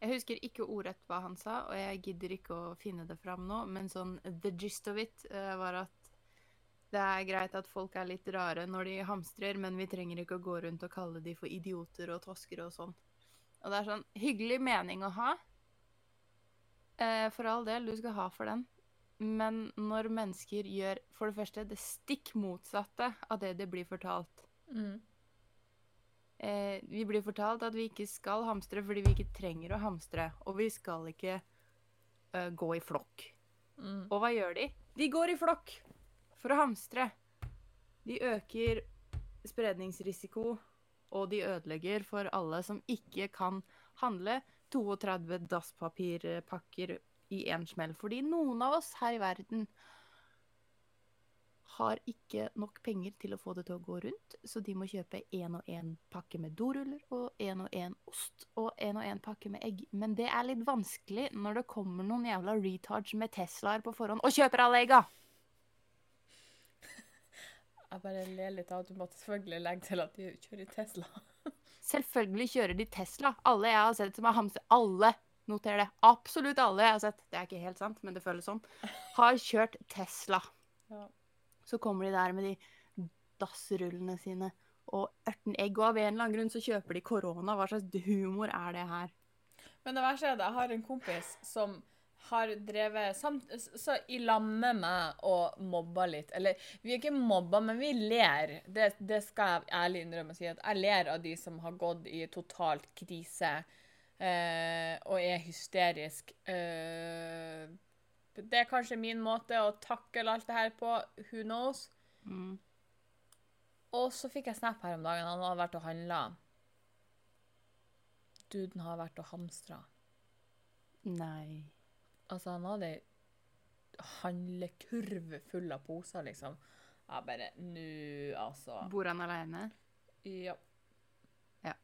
Jeg husker ikke ordrett hva han sa, og jeg gidder ikke å finne det fram nå, men sånn the gist of it uh, var at det er greit at folk er litt rare når de hamstrer, men vi trenger ikke å gå rundt og kalle de for idioter og toskere og sånn. Og det er sånn hyggelig mening å ha. Uh, for all del, du skal ha for den. Men når mennesker gjør for det første det stikk motsatte av det det blir fortalt Mm. Eh, Vi blir fortalt at vi ikke skal hamstre fordi vi ikke trenger å hamstre. Og vi skal ikke eh, gå i flokk. Mm. Og hva gjør de? De går i flokk for å hamstre. De øker spredningsrisiko, og de ødelegger for alle som ikke kan handle 32 dasspapirpakker i én smell. Fordi noen av oss her i verden har ikke nok penger til å få det til å gå rundt, så de må kjøpe én og én pakke med doruller og én og én ost og én og én pakke med egg. Men det er litt vanskelig når det kommer noen jævla retards med Teslaer på forhånd og kjøper alle egga! Jeg bare ler litt av at du måtte selvfølgelig legge til at de kjører Tesla. Selvfølgelig kjører de Tesla. Alle jeg har sett som har hamstret Alle, noter det. Absolutt alle jeg har sett. Det er ikke helt sant, men det føles sånn. Har kjørt Tesla. Ja. Så kommer de der med de dassrullene sine og 18 egg, og av en eller annen grunn så kjøper de korona. Hva slags humor er det her? Men det verste er at jeg har en kompis som har drevet samt, så i lamme med og mobba litt. Eller vi er ikke mobba, men vi ler. Det, det skal jeg ærlig innrømme å si. At jeg ler av de som har gått i totalt krise eh, og er hysterisk. Eh, det er kanskje min måte å takle alt det her på. Who knows? Mm. Og så fikk jeg snap her om dagen. Han hadde vært og handla. Duden har vært og hamstra. Nei. Altså, han hadde ei handlekurv full av poser, liksom. Jeg bare Nå, altså. Bor han aleine? Ja. Ja.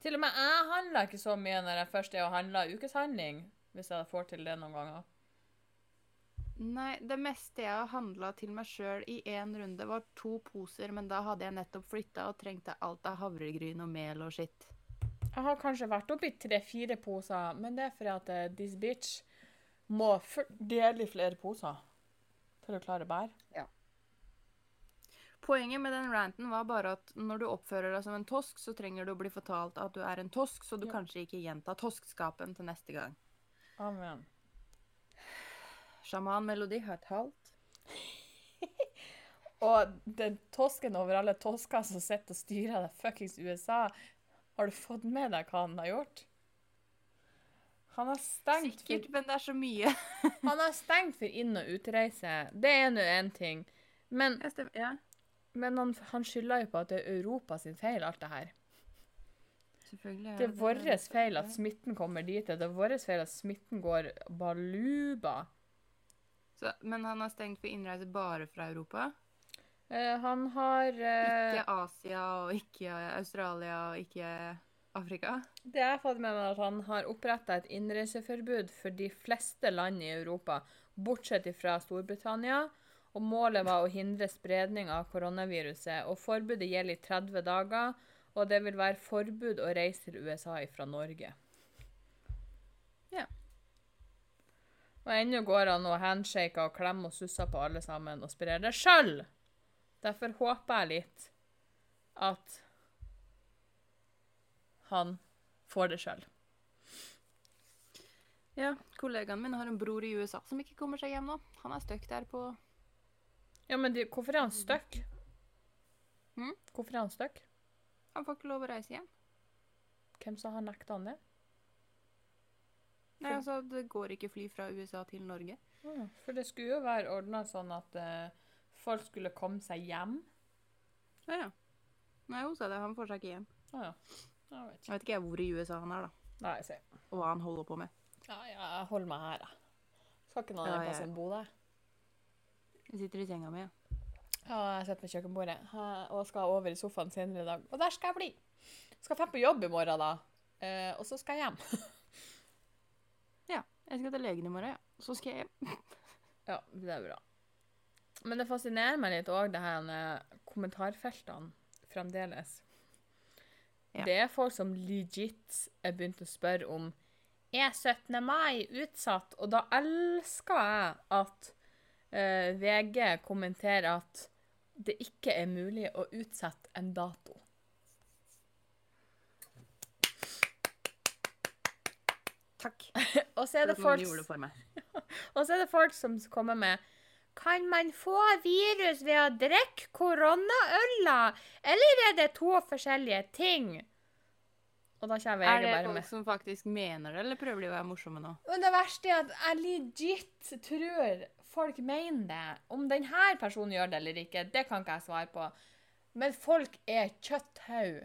Til og med jeg handler ikke så mye når jeg først er og handler ukeshandling. Hvis jeg får til det noen ganger. Nei, det meste jeg har handla til meg sjøl i én runde, var to poser, men da hadde jeg nettopp flytta og trengte alt av havregryn og mel og skitt. Jeg har kanskje vært oppi tre-fire poser, men det er fordi at eh, this bitch må dele i flere poser for å klare bær. Ja. Poenget med den ranten var bare at når du oppfører deg som en tosk, så trenger du å bli fortalt at du er en tosk, så du Ja. kanskje ikke gjentar toskskapen til neste gang. Amen. Sjamanmelodi har talt. [LAUGHS] Og den tosken over alle tosker som sitter og styrer det fuckings USA, har du fått med deg hva han har gjort? Han har stengt Sikkert, for, men det er så mye. [LAUGHS] han har stengt for inn- og utreise. Det er nå én ting. Men, Ja, men han, han skylder jo på at det er Europa sin feil, alt det her. selvfølgelig. Det er vår feil at smitten kommer dit. Det er vår feil at smitten går baluba. Så, men han har stengt for innreise bare fra Europa? Eh, han har eh, Ikke Asia og ikke Australia og ikke Afrika? Det jeg har fått med meg, at han har oppretta et innreiseforbud for de fleste land i Europa, bortsett fra Storbritannia. Og målet var å hindre spredning av koronaviruset. Og forbudet gjelder i 30 dager, og det vil være forbud å reise til USA fra Norge. Ja. Og ennå går han og handshaker og klemmer og susser på alle sammen og sprer det sjøl. Derfor håper jeg litt at han får det sjøl. Ja, kollegaen min har en bror i USA som ikke kommer seg hjem nå. Han er stuck der på Ja, men de, hvorfor er han stuck? Hm? Hvorfor er han stuck? Han får ikke lov å reise hjem. Hvem sa han nekta han det? Nei, altså, Det går ikke fly fra USA til Norge. Ah, For det skulle jo være ordna sånn at uh, folk skulle komme seg hjem. Ja, ja. Nei, hun sa det. Han får seg ikke hjem. Ah, ja. Jeg vet ikke. Jeg vet ikke hvor i USA han er, da. Nei, jeg ser. Og hva han holder på med. Ja, ja, jeg holder meg her, da. Skal ikke noen Ja, plass enn bo der. Jeg sitter i senga mi. ja. Ja, jeg sitter ved kjøkkenbordet og skal over i sofaen senere i dag. Og der skal jeg bli. Skal fem på jobb i morgen, da. Uh, og så skal jeg hjem. [LAUGHS] Jeg skal til legen i morgen, ja. Så skal jeg hjem. [LAUGHS] Ja, det er bra. Men det fascinerer meg litt òg, det her med kommentarfeltene fremdeles. Ja. Det er folk som legit er begynt å spørre om er 17. mai utsatt, og da elsker jeg at uh, VG kommenterer at det ikke er mulig å utsette en dato. Takk. [LAUGHS] Og så er det folk. [LAUGHS] Og så er det folk som kommer med Kan man få virus ved å drikke koronaøler, eller er det to forskjellige ting? Og da kommer Er det folk som faktisk mener det, eller prøver de å være morsomme nå? Men det verste er at jeg legit tror folk mener det. Om denne personen gjør det eller ikke, det kan ikke jeg svare på. Men folk er kjøtthaug.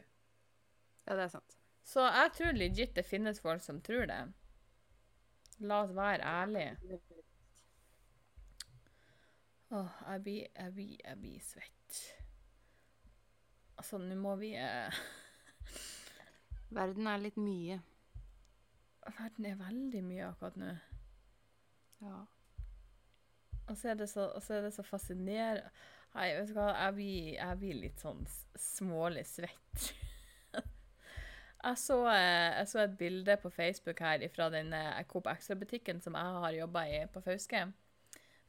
Ja, det er sant. Så jeg tror legit det finnes folk som tror det. La oss være ærlige. Åh, jeg blir, jeg blir, jeg blir svett. Altså, nå må vi eh, [LAUGHS] Verden er litt mye. Verden er veldig mye akkurat nå. Ja. Og så er det så, så er det så fascinerende Nei, vet du hva, jeg blir, jeg blir litt sånn smålig svett. [LAUGHS] jeg, så, eh, jeg så et bilde på Facebook her fra den eh, Coop Extra-butikken som jeg har jobba i på Fauske.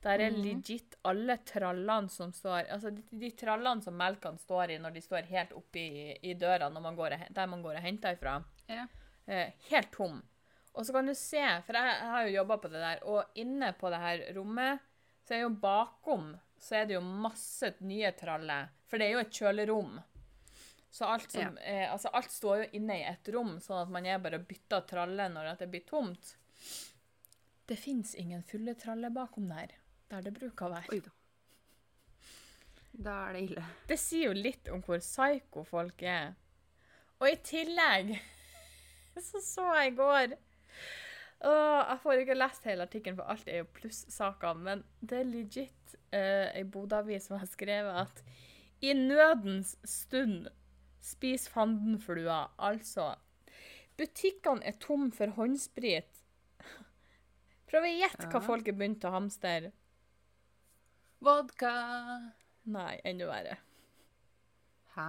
Der er Mhm. legit alle trallene som står Altså de, de trallene som melkene står i når de står helt oppi i, i døra man går der man går og henter ifra. Ja. Eh, helt tom. Og så kan du se, for jeg, jeg har jo jobba på det der, og inne på det her rommet, så er jo bakom så er det jo masse nye traller. For det er jo et kjølerom. Så alt, som, eh, altså alt står jo inne i et rom, sånn at man er bare bytter tralle når det blir tomt. Det fins ingen fulle traller bakom der, der det bruker å være. Da er det ille. Det sier jo litt om hvor psyko folk er. Og i tillegg [LAUGHS] så så jeg i går Åh, Jeg får ikke lest hele artikkelen, for alt er jo plussaker, men det er legit eh, ei Bodø-avis som har skrevet at i nødens stund spis fandenflua. Altså Butikkene er tom for håndsprit. Prøv å gjette hva folk er begynt å hamstre. Vodka. Nei, enda verre. Hæ?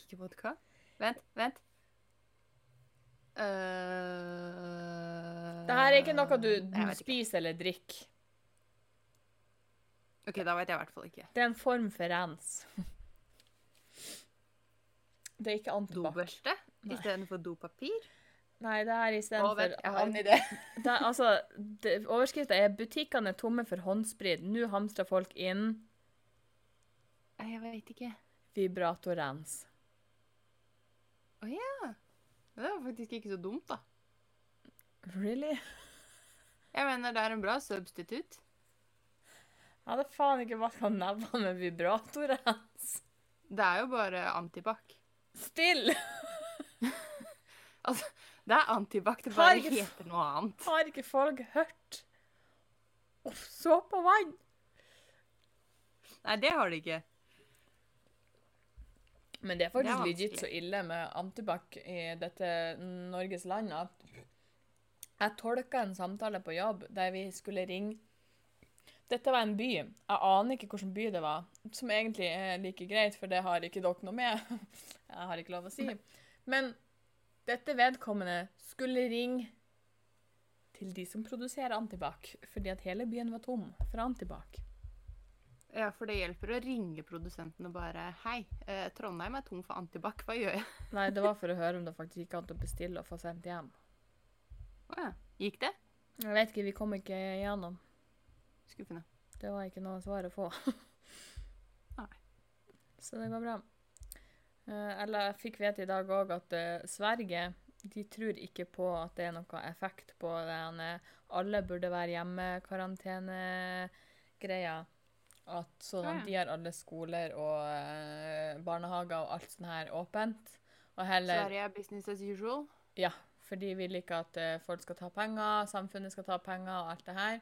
Ikke vodka? Vent, vent. Uh, Det her er ikke noe du, du spiser eller drikker. OK, da vet jeg i hvert fall ikke. Det er en form for rens. Det er ikke antibac. Dobørste istedenfor dopapir? Nei, det er istedenfor [LAUGHS] altså, Overskrifta er 'Butikkene er tomme for håndsprit'. Nå hamstrer folk inn Jeg veit ikke. vibratorrens. Å ja. Det var faktisk ikke så dumt, da. Really? Jeg mener det er en bra substitutt. Jeg hadde faen ikke vaska nevene med vibratorrens. Det er jo bare antibac. Still! [LAUGHS] Altså, det er antibac, det bare ikke- heter noe annet. Har ikke folk hørt? Uff, såpevann! Nei, det har de ikke. Men det er Det faktisk er legit så ille med antibac i dette Norges land at jeg tolka en samtale på jobb der vi skulle ringe Dette var en by. Jeg aner ikke hvilken by det var, som egentlig er like greit, for det har ikke dere noe med. [LAUGHS] Jeg har ikke lov å si. Men dette vedkommende skulle ringe til de som produserer antibac, fordi at hele byen var tom for antibac. Ja, for det hjelper å ringe produsenten og bare Hei, eh, Trondheim er tom for antibac, hva gjør jeg? [LAUGHS] Nei, det var for å høre om det faktisk gikk an å bestille og få sendt hjem. Å ja. Gikk det? Jeg vet ikke, vi kom ikke igjennom. Skuffende. Det var ikke noe svar å få. [LAUGHS] Nei. Så det går bra. Eh, eller jeg fikk vite i dag òg at eh, Sverige de tror ikke på at det er noe effekt på den eh, alle burde være hjemme-karantene-greia. At sånn at de har alle skoler og eh, barnehager og alt sånt her åpent. Og heller Sverige er business as usual. Ja, for de vil ikke at folk skal ta penger, samfunnet skal ta penger og alt det her.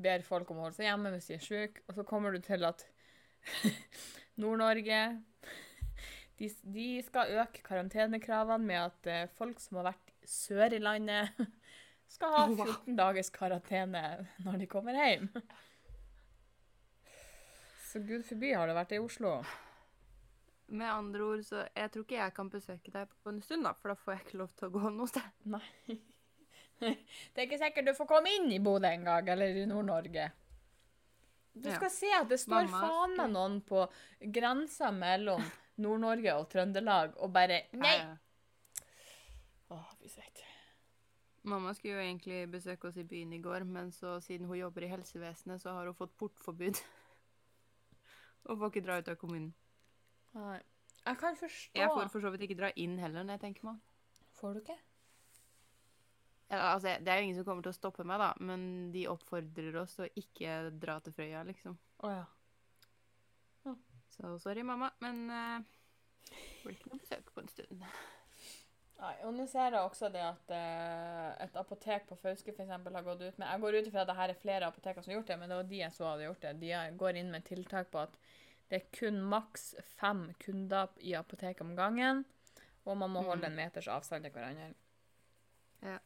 Ber folk om å holde seg hjemme hvis de er syke. Og så kommer du til at [LAUGHS] Nord-Norge de, de skal øke karantenekravene med at eh, folk som har vært sør i landet, [LAUGHS] skal ha Oh, wow. 14 dagers karantene når de kommer hjem. Så gud forby har det vært i Oslo. Med andre ord, så jeg tror ikke jeg kan besøke deg på en stund, da, for da får jeg ikke lov til å gå noe sted. Nei. [LAUGHS] Det er ikke sikkert du får komme inn i Bodø engang, eller i Nord-Norge. Du Ja. skal se at det står Mamma faen meg noen på grensa mellom Nord-Norge og Trøndelag og bare Nei! Åh, vi sitter. Mamma skulle jo egentlig besøke oss i byen i går, men så siden hun jobber i helsevesenet, så har hun fått portforbud. [LAUGHS] Og får ikke dra ut av kommunen. Nei. Jeg kan forstå Jeg får for så vidt ikke dra inn heller, når jeg tenker meg om. Får du ikke? Altså, det er jo ingen som kommer til å stoppe meg, da, men de oppfordrer oss til å ikke dra til Frøya, liksom. Oh, ja. Så sorry, mamma, men uh, blir ikke noe besøk på en stund. Nei, og nå ser jeg også det at uh, et apotek på Fauske for eksempel har gått ut med Jeg går ut ifra at det her er flere apoteker som har gjort det, men det var de jeg så hadde gjort det. De går inn med tiltak på at det er kun maks fem kunder i apoteket om gangen, og man må Mm. holde en meters avstand til hverandre. Ja.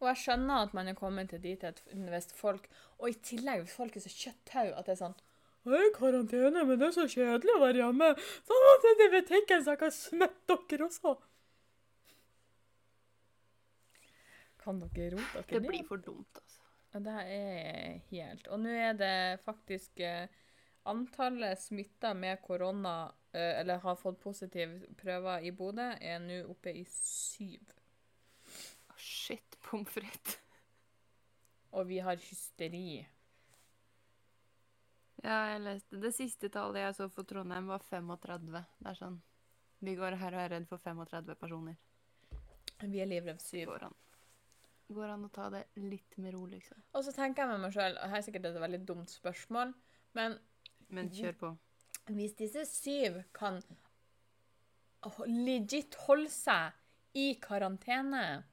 Og jeg skjønner at man er kommet til dit at hvis folk Og i tillegg, hvis folk er så kjøtthau at det er sånn jeg er i karantene, men det er så kjedelig å være hjemme. Sånn at jeg til butikken, så jeg kan smitte dere også. Kan dere rote dere Det ned? blir for dumt, altså. Ja, det er helt Og nå er det faktisk eh, Antallet smitta med korona, eh, eller har fått positive prøver i Bodø, er nå oppe i syv. Å, Shit, pommes frites. Og vi har hysteri. Ja, jeg leste Det siste tallet jeg så for Trondheim, var 35. Det er sånn Vi går her og er redd for 35 personer. Vi er livredd syv. Går an. Går an å ta det litt med ro, liksom. Og så tenker jeg med meg sjøl, og her er sikkert et veldig dumt spørsmål, men Men kjør på. hvis disse syv kan legit holde seg i karantene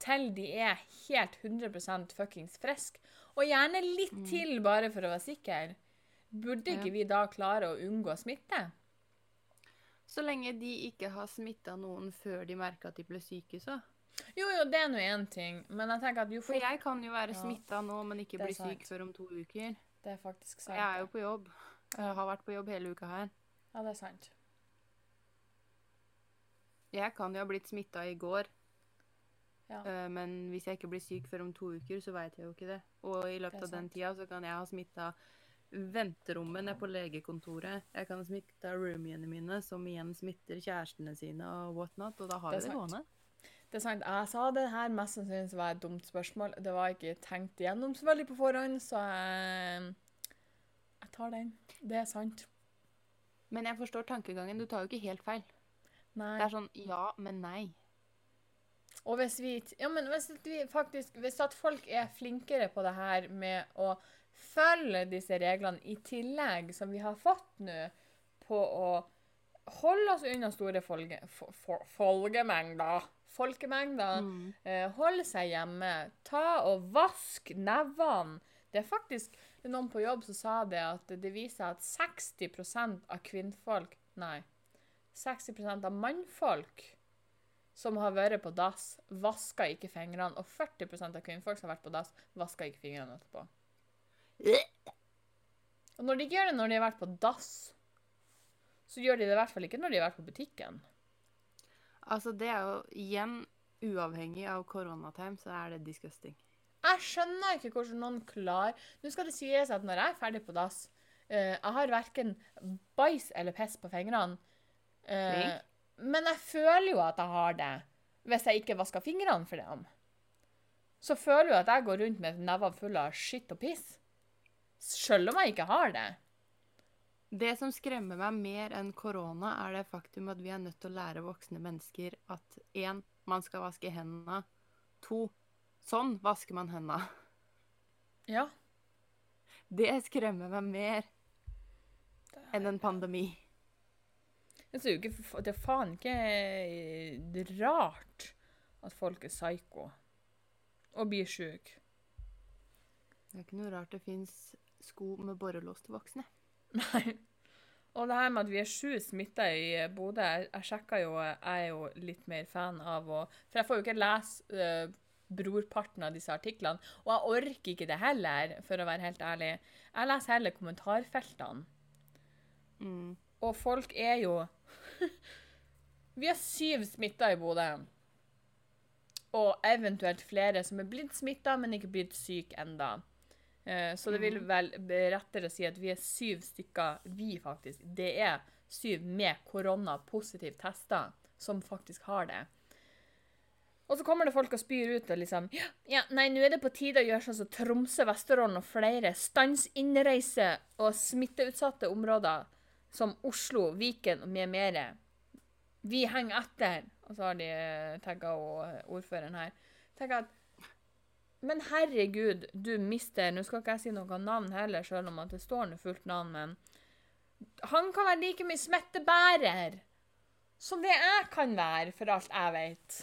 til de er helt 100% fuckings friske, og gjerne litt Mm. til bare for å være sikker, burde ikke Ja. vi da klare å unngå smitte? Så lenge de ikke har smitta noen før de merker at de ble syke, så. Jo, jo, det er nå én ting, men jeg tenker at jo For jeg kan jo være Ja. smitta nå, men ikke bli syk før om to uker. Det er faktisk sant. Jeg er jo på jobb. Jeg har vært på jobb hele uka her. Ja, det er sant. Jeg kan jo ha blitt smitta i går, Ja. eh, men hvis jeg ikke blir syk før om to uker, så veit jeg jo ikke det. Og i løpet av den tida så kan jeg ha smitta venterommet nede på legekontoret. Jeg kan ha smitta roomiene mine, som igjen smitter kjærestene sine og whatnot, og da har Det vi er det gående. Det er sant. Jeg sa det her mest sannsynlig var et dumt spørsmål. Det var ikke tenkt igjennom så veldig på forhånd, så jeg, jeg tar den. Det er sant. Men jeg forstår tankegangen. Du tar jo ikke helt feil. Nei. Det er sånn ja, men nei. Og hvis vi, ja, men hvis vi faktisk, hvis at folk er flinkere på det her med å følge disse reglene i tillegg, som vi har fått nå, på å holde oss unna store folge, for, fo- folkemengder, Mm. eh, holde seg hjemme, ta og vask nevene. Det er faktisk noen på jobb som sa det, at det viser at 60% av kvinnfolk, nei, 60% av mannfolk som har vært på dass, vasker ikke fingrene, og 40% av kvinnfolk som har vært på dass, vasker ikke fingrene etterpå. Og når de ikke gjør det når de har vært på dass, så gjør de det i hvert fall ikke når de har vært på butikken. Altså, det er jo igjen uavhengig av koronatime, så er det disgusting. Jeg skjønner ikke hvordan noen klarer Nå skal det sies at når jeg er ferdig på dass uh, Jeg har verken bæsj eller piss på fingrene. Flink. Men jeg føler jo at jeg har det, hvis jeg ikke vasker fingrene for dem. Så føler jo at jeg går rundt med nevene fulle av skitt og piss. Selv om jeg ikke har det. Det som skremmer meg mer enn korona, er det faktum at vi er nødt til å lære voksne mennesker at én, man skal vaske hendene. To, sånn vasker man hendene. Ja. Det skremmer meg mer enn en pandemi. Det er ikke Det er faen ikke eh, rart at folk er psyko og blir sjuke. Det er ikke noe rart det fins sko med borrelås til voksne. Nei. Og det her med at vi er sju smitta i Bodø Jeg, jeg sjekka jo Jeg er jo litt mer fan av å For jeg får jo ikke lese uh, brorparten av disse artiklene. Og jeg orker ikke det heller, for å være helt ærlig. Jeg leser heller kommentarfeltene. Mm. Og folk er jo [LAUGHS] Vi har syv smitta i Bodø. Og eventuelt flere som er blitt smitta, men ikke blitt syke enda. Eh, Så det vil vel be- rettere si at vi er syv stykker, vi faktisk. Det er syv med korona positiv testa, som faktisk har det. Og så kommer det folk og spyr ut og liksom Ja, ja nei, nå er det på tide å gjøre sånn som Tromsø, Vesterålen og flere. Stans innreise og smitteutsatte områder som Oslo, Viken og mye mer. Vi henger etter. Og så har de tagga ordføreren her. Tenker at Men herregud, du mister Nå skal ikke jeg si noe navn heller, selv om at det står noe fullt navn, men Han kan være like mye smittebærer som det jeg kan være, for alt jeg vet.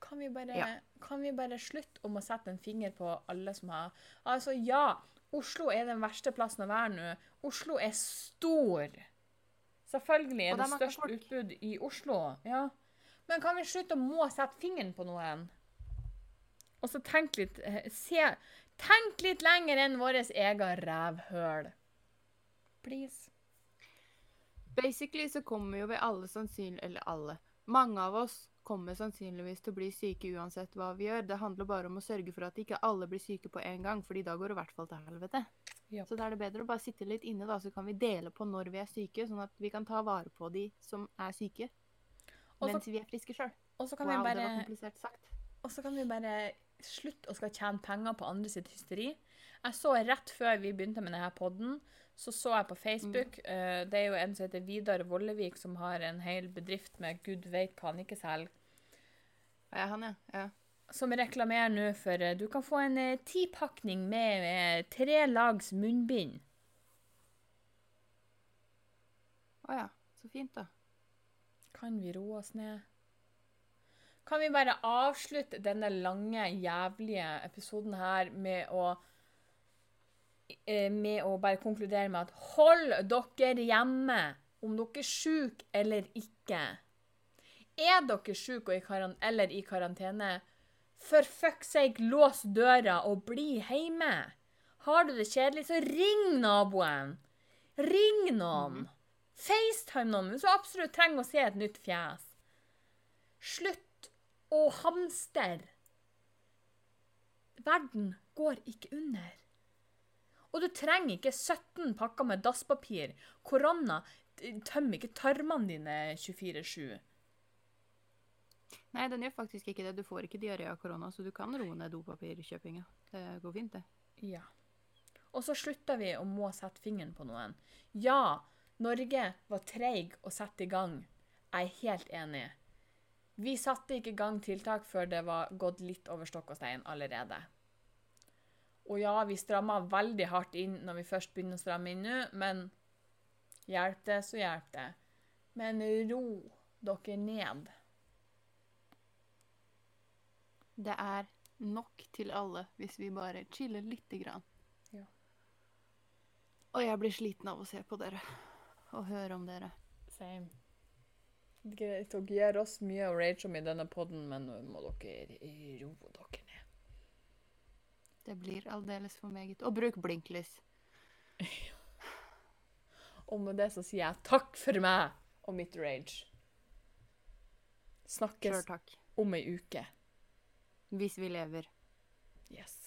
Kan vi bare, Ja. kan vi bare slutte om å sette en finger på alle som har Altså, ja, Oslo er den verste plassen å være nå. Oslo er stor. Selvfølgelig er det størst utbud i Oslo. Ja. Men kan vi slutte å må sette fingeren på noen? Og så tenk litt eh, se, Tenk litt lenger enn vårt eget rævhøl. Please. Basically så kommer jo vi alle sannsynlig Eller alle. Mange av oss kommer sannsynligvis til å bli syke uansett hva vi gjør. Det handler bare om å sørge for at ikke alle blir syke på en gang, fordi da går det i hvert fall til helvete. Yep. Så da er det bedre å bare sitte litt inne, da, så kan vi dele på når vi er syke, sånn at vi kan ta vare på de som er syke, også, mens vi er friske sjøl. Og så kan, Wow, vi det var bare- komplisert sagt. og så kan vi bare slutte å skal tjene penger på andre sitt hysteri. Jeg så rett før vi begynte med denne podden, så så jeg på Facebook eh, Det er jo en som heter Vidar Vollevik, som har en hel bedrift med gud veit hva han ikke selger. Ja, han, ja. ja. som reklamerer nå for eh, Du kan få en eh, tipakning med eh, tre lags munnbind. Å ja. Så fint, da. Kan vi roe oss ned? Kan vi bare avslutte denne lange, jævlige episoden her med å Med å bare konkludere med at hold dere hjemme om dere er syke eller ikke. Er dere syke eller i karantene, for fuck's sake, lås døra og bli hjemme. Har du det kjedelig, så ring naboen. Ring noen. FaceTime noen hvis du absolutt trenger å se et nytt fjes. Slutt å hamstre. Verden går ikke under. Og du trenger ikke 17 pakker med dasspapir. Korona tømmer ikke tarmene dine 24-7. Nei, den gjør faktisk ikke det. Du får ikke diaré av korona, så du kan roe ned dopapirkjøpinga. Det går fint, det. Ja. Og så slutta vi å må sette fingeren på noen. Ja, Norge var treig å sette i gang. Jeg er helt enig. Vi satte ikke i gang tiltak før det var gått litt over stokk og stein allerede. Og ja, vi stramma veldig hardt inn når vi først begynner å stramme inn nå, men hjelp det, så hjelp det. Men ro dere ned. Det er nok til alle hvis vi bare chiller lite grann. Ja. Og jeg blir sliten av å se på dere og høre om dere. Same. Greit, dere gir oss mye å rage om i denne podden, men nå må dere roe dere. Det blir aldeles for meget. Og bruk blinklys. [LAUGHS] Og med det så sier jeg takk for meg og mitt rage. Snakkes om ei uke. Hvis vi lever. Yes.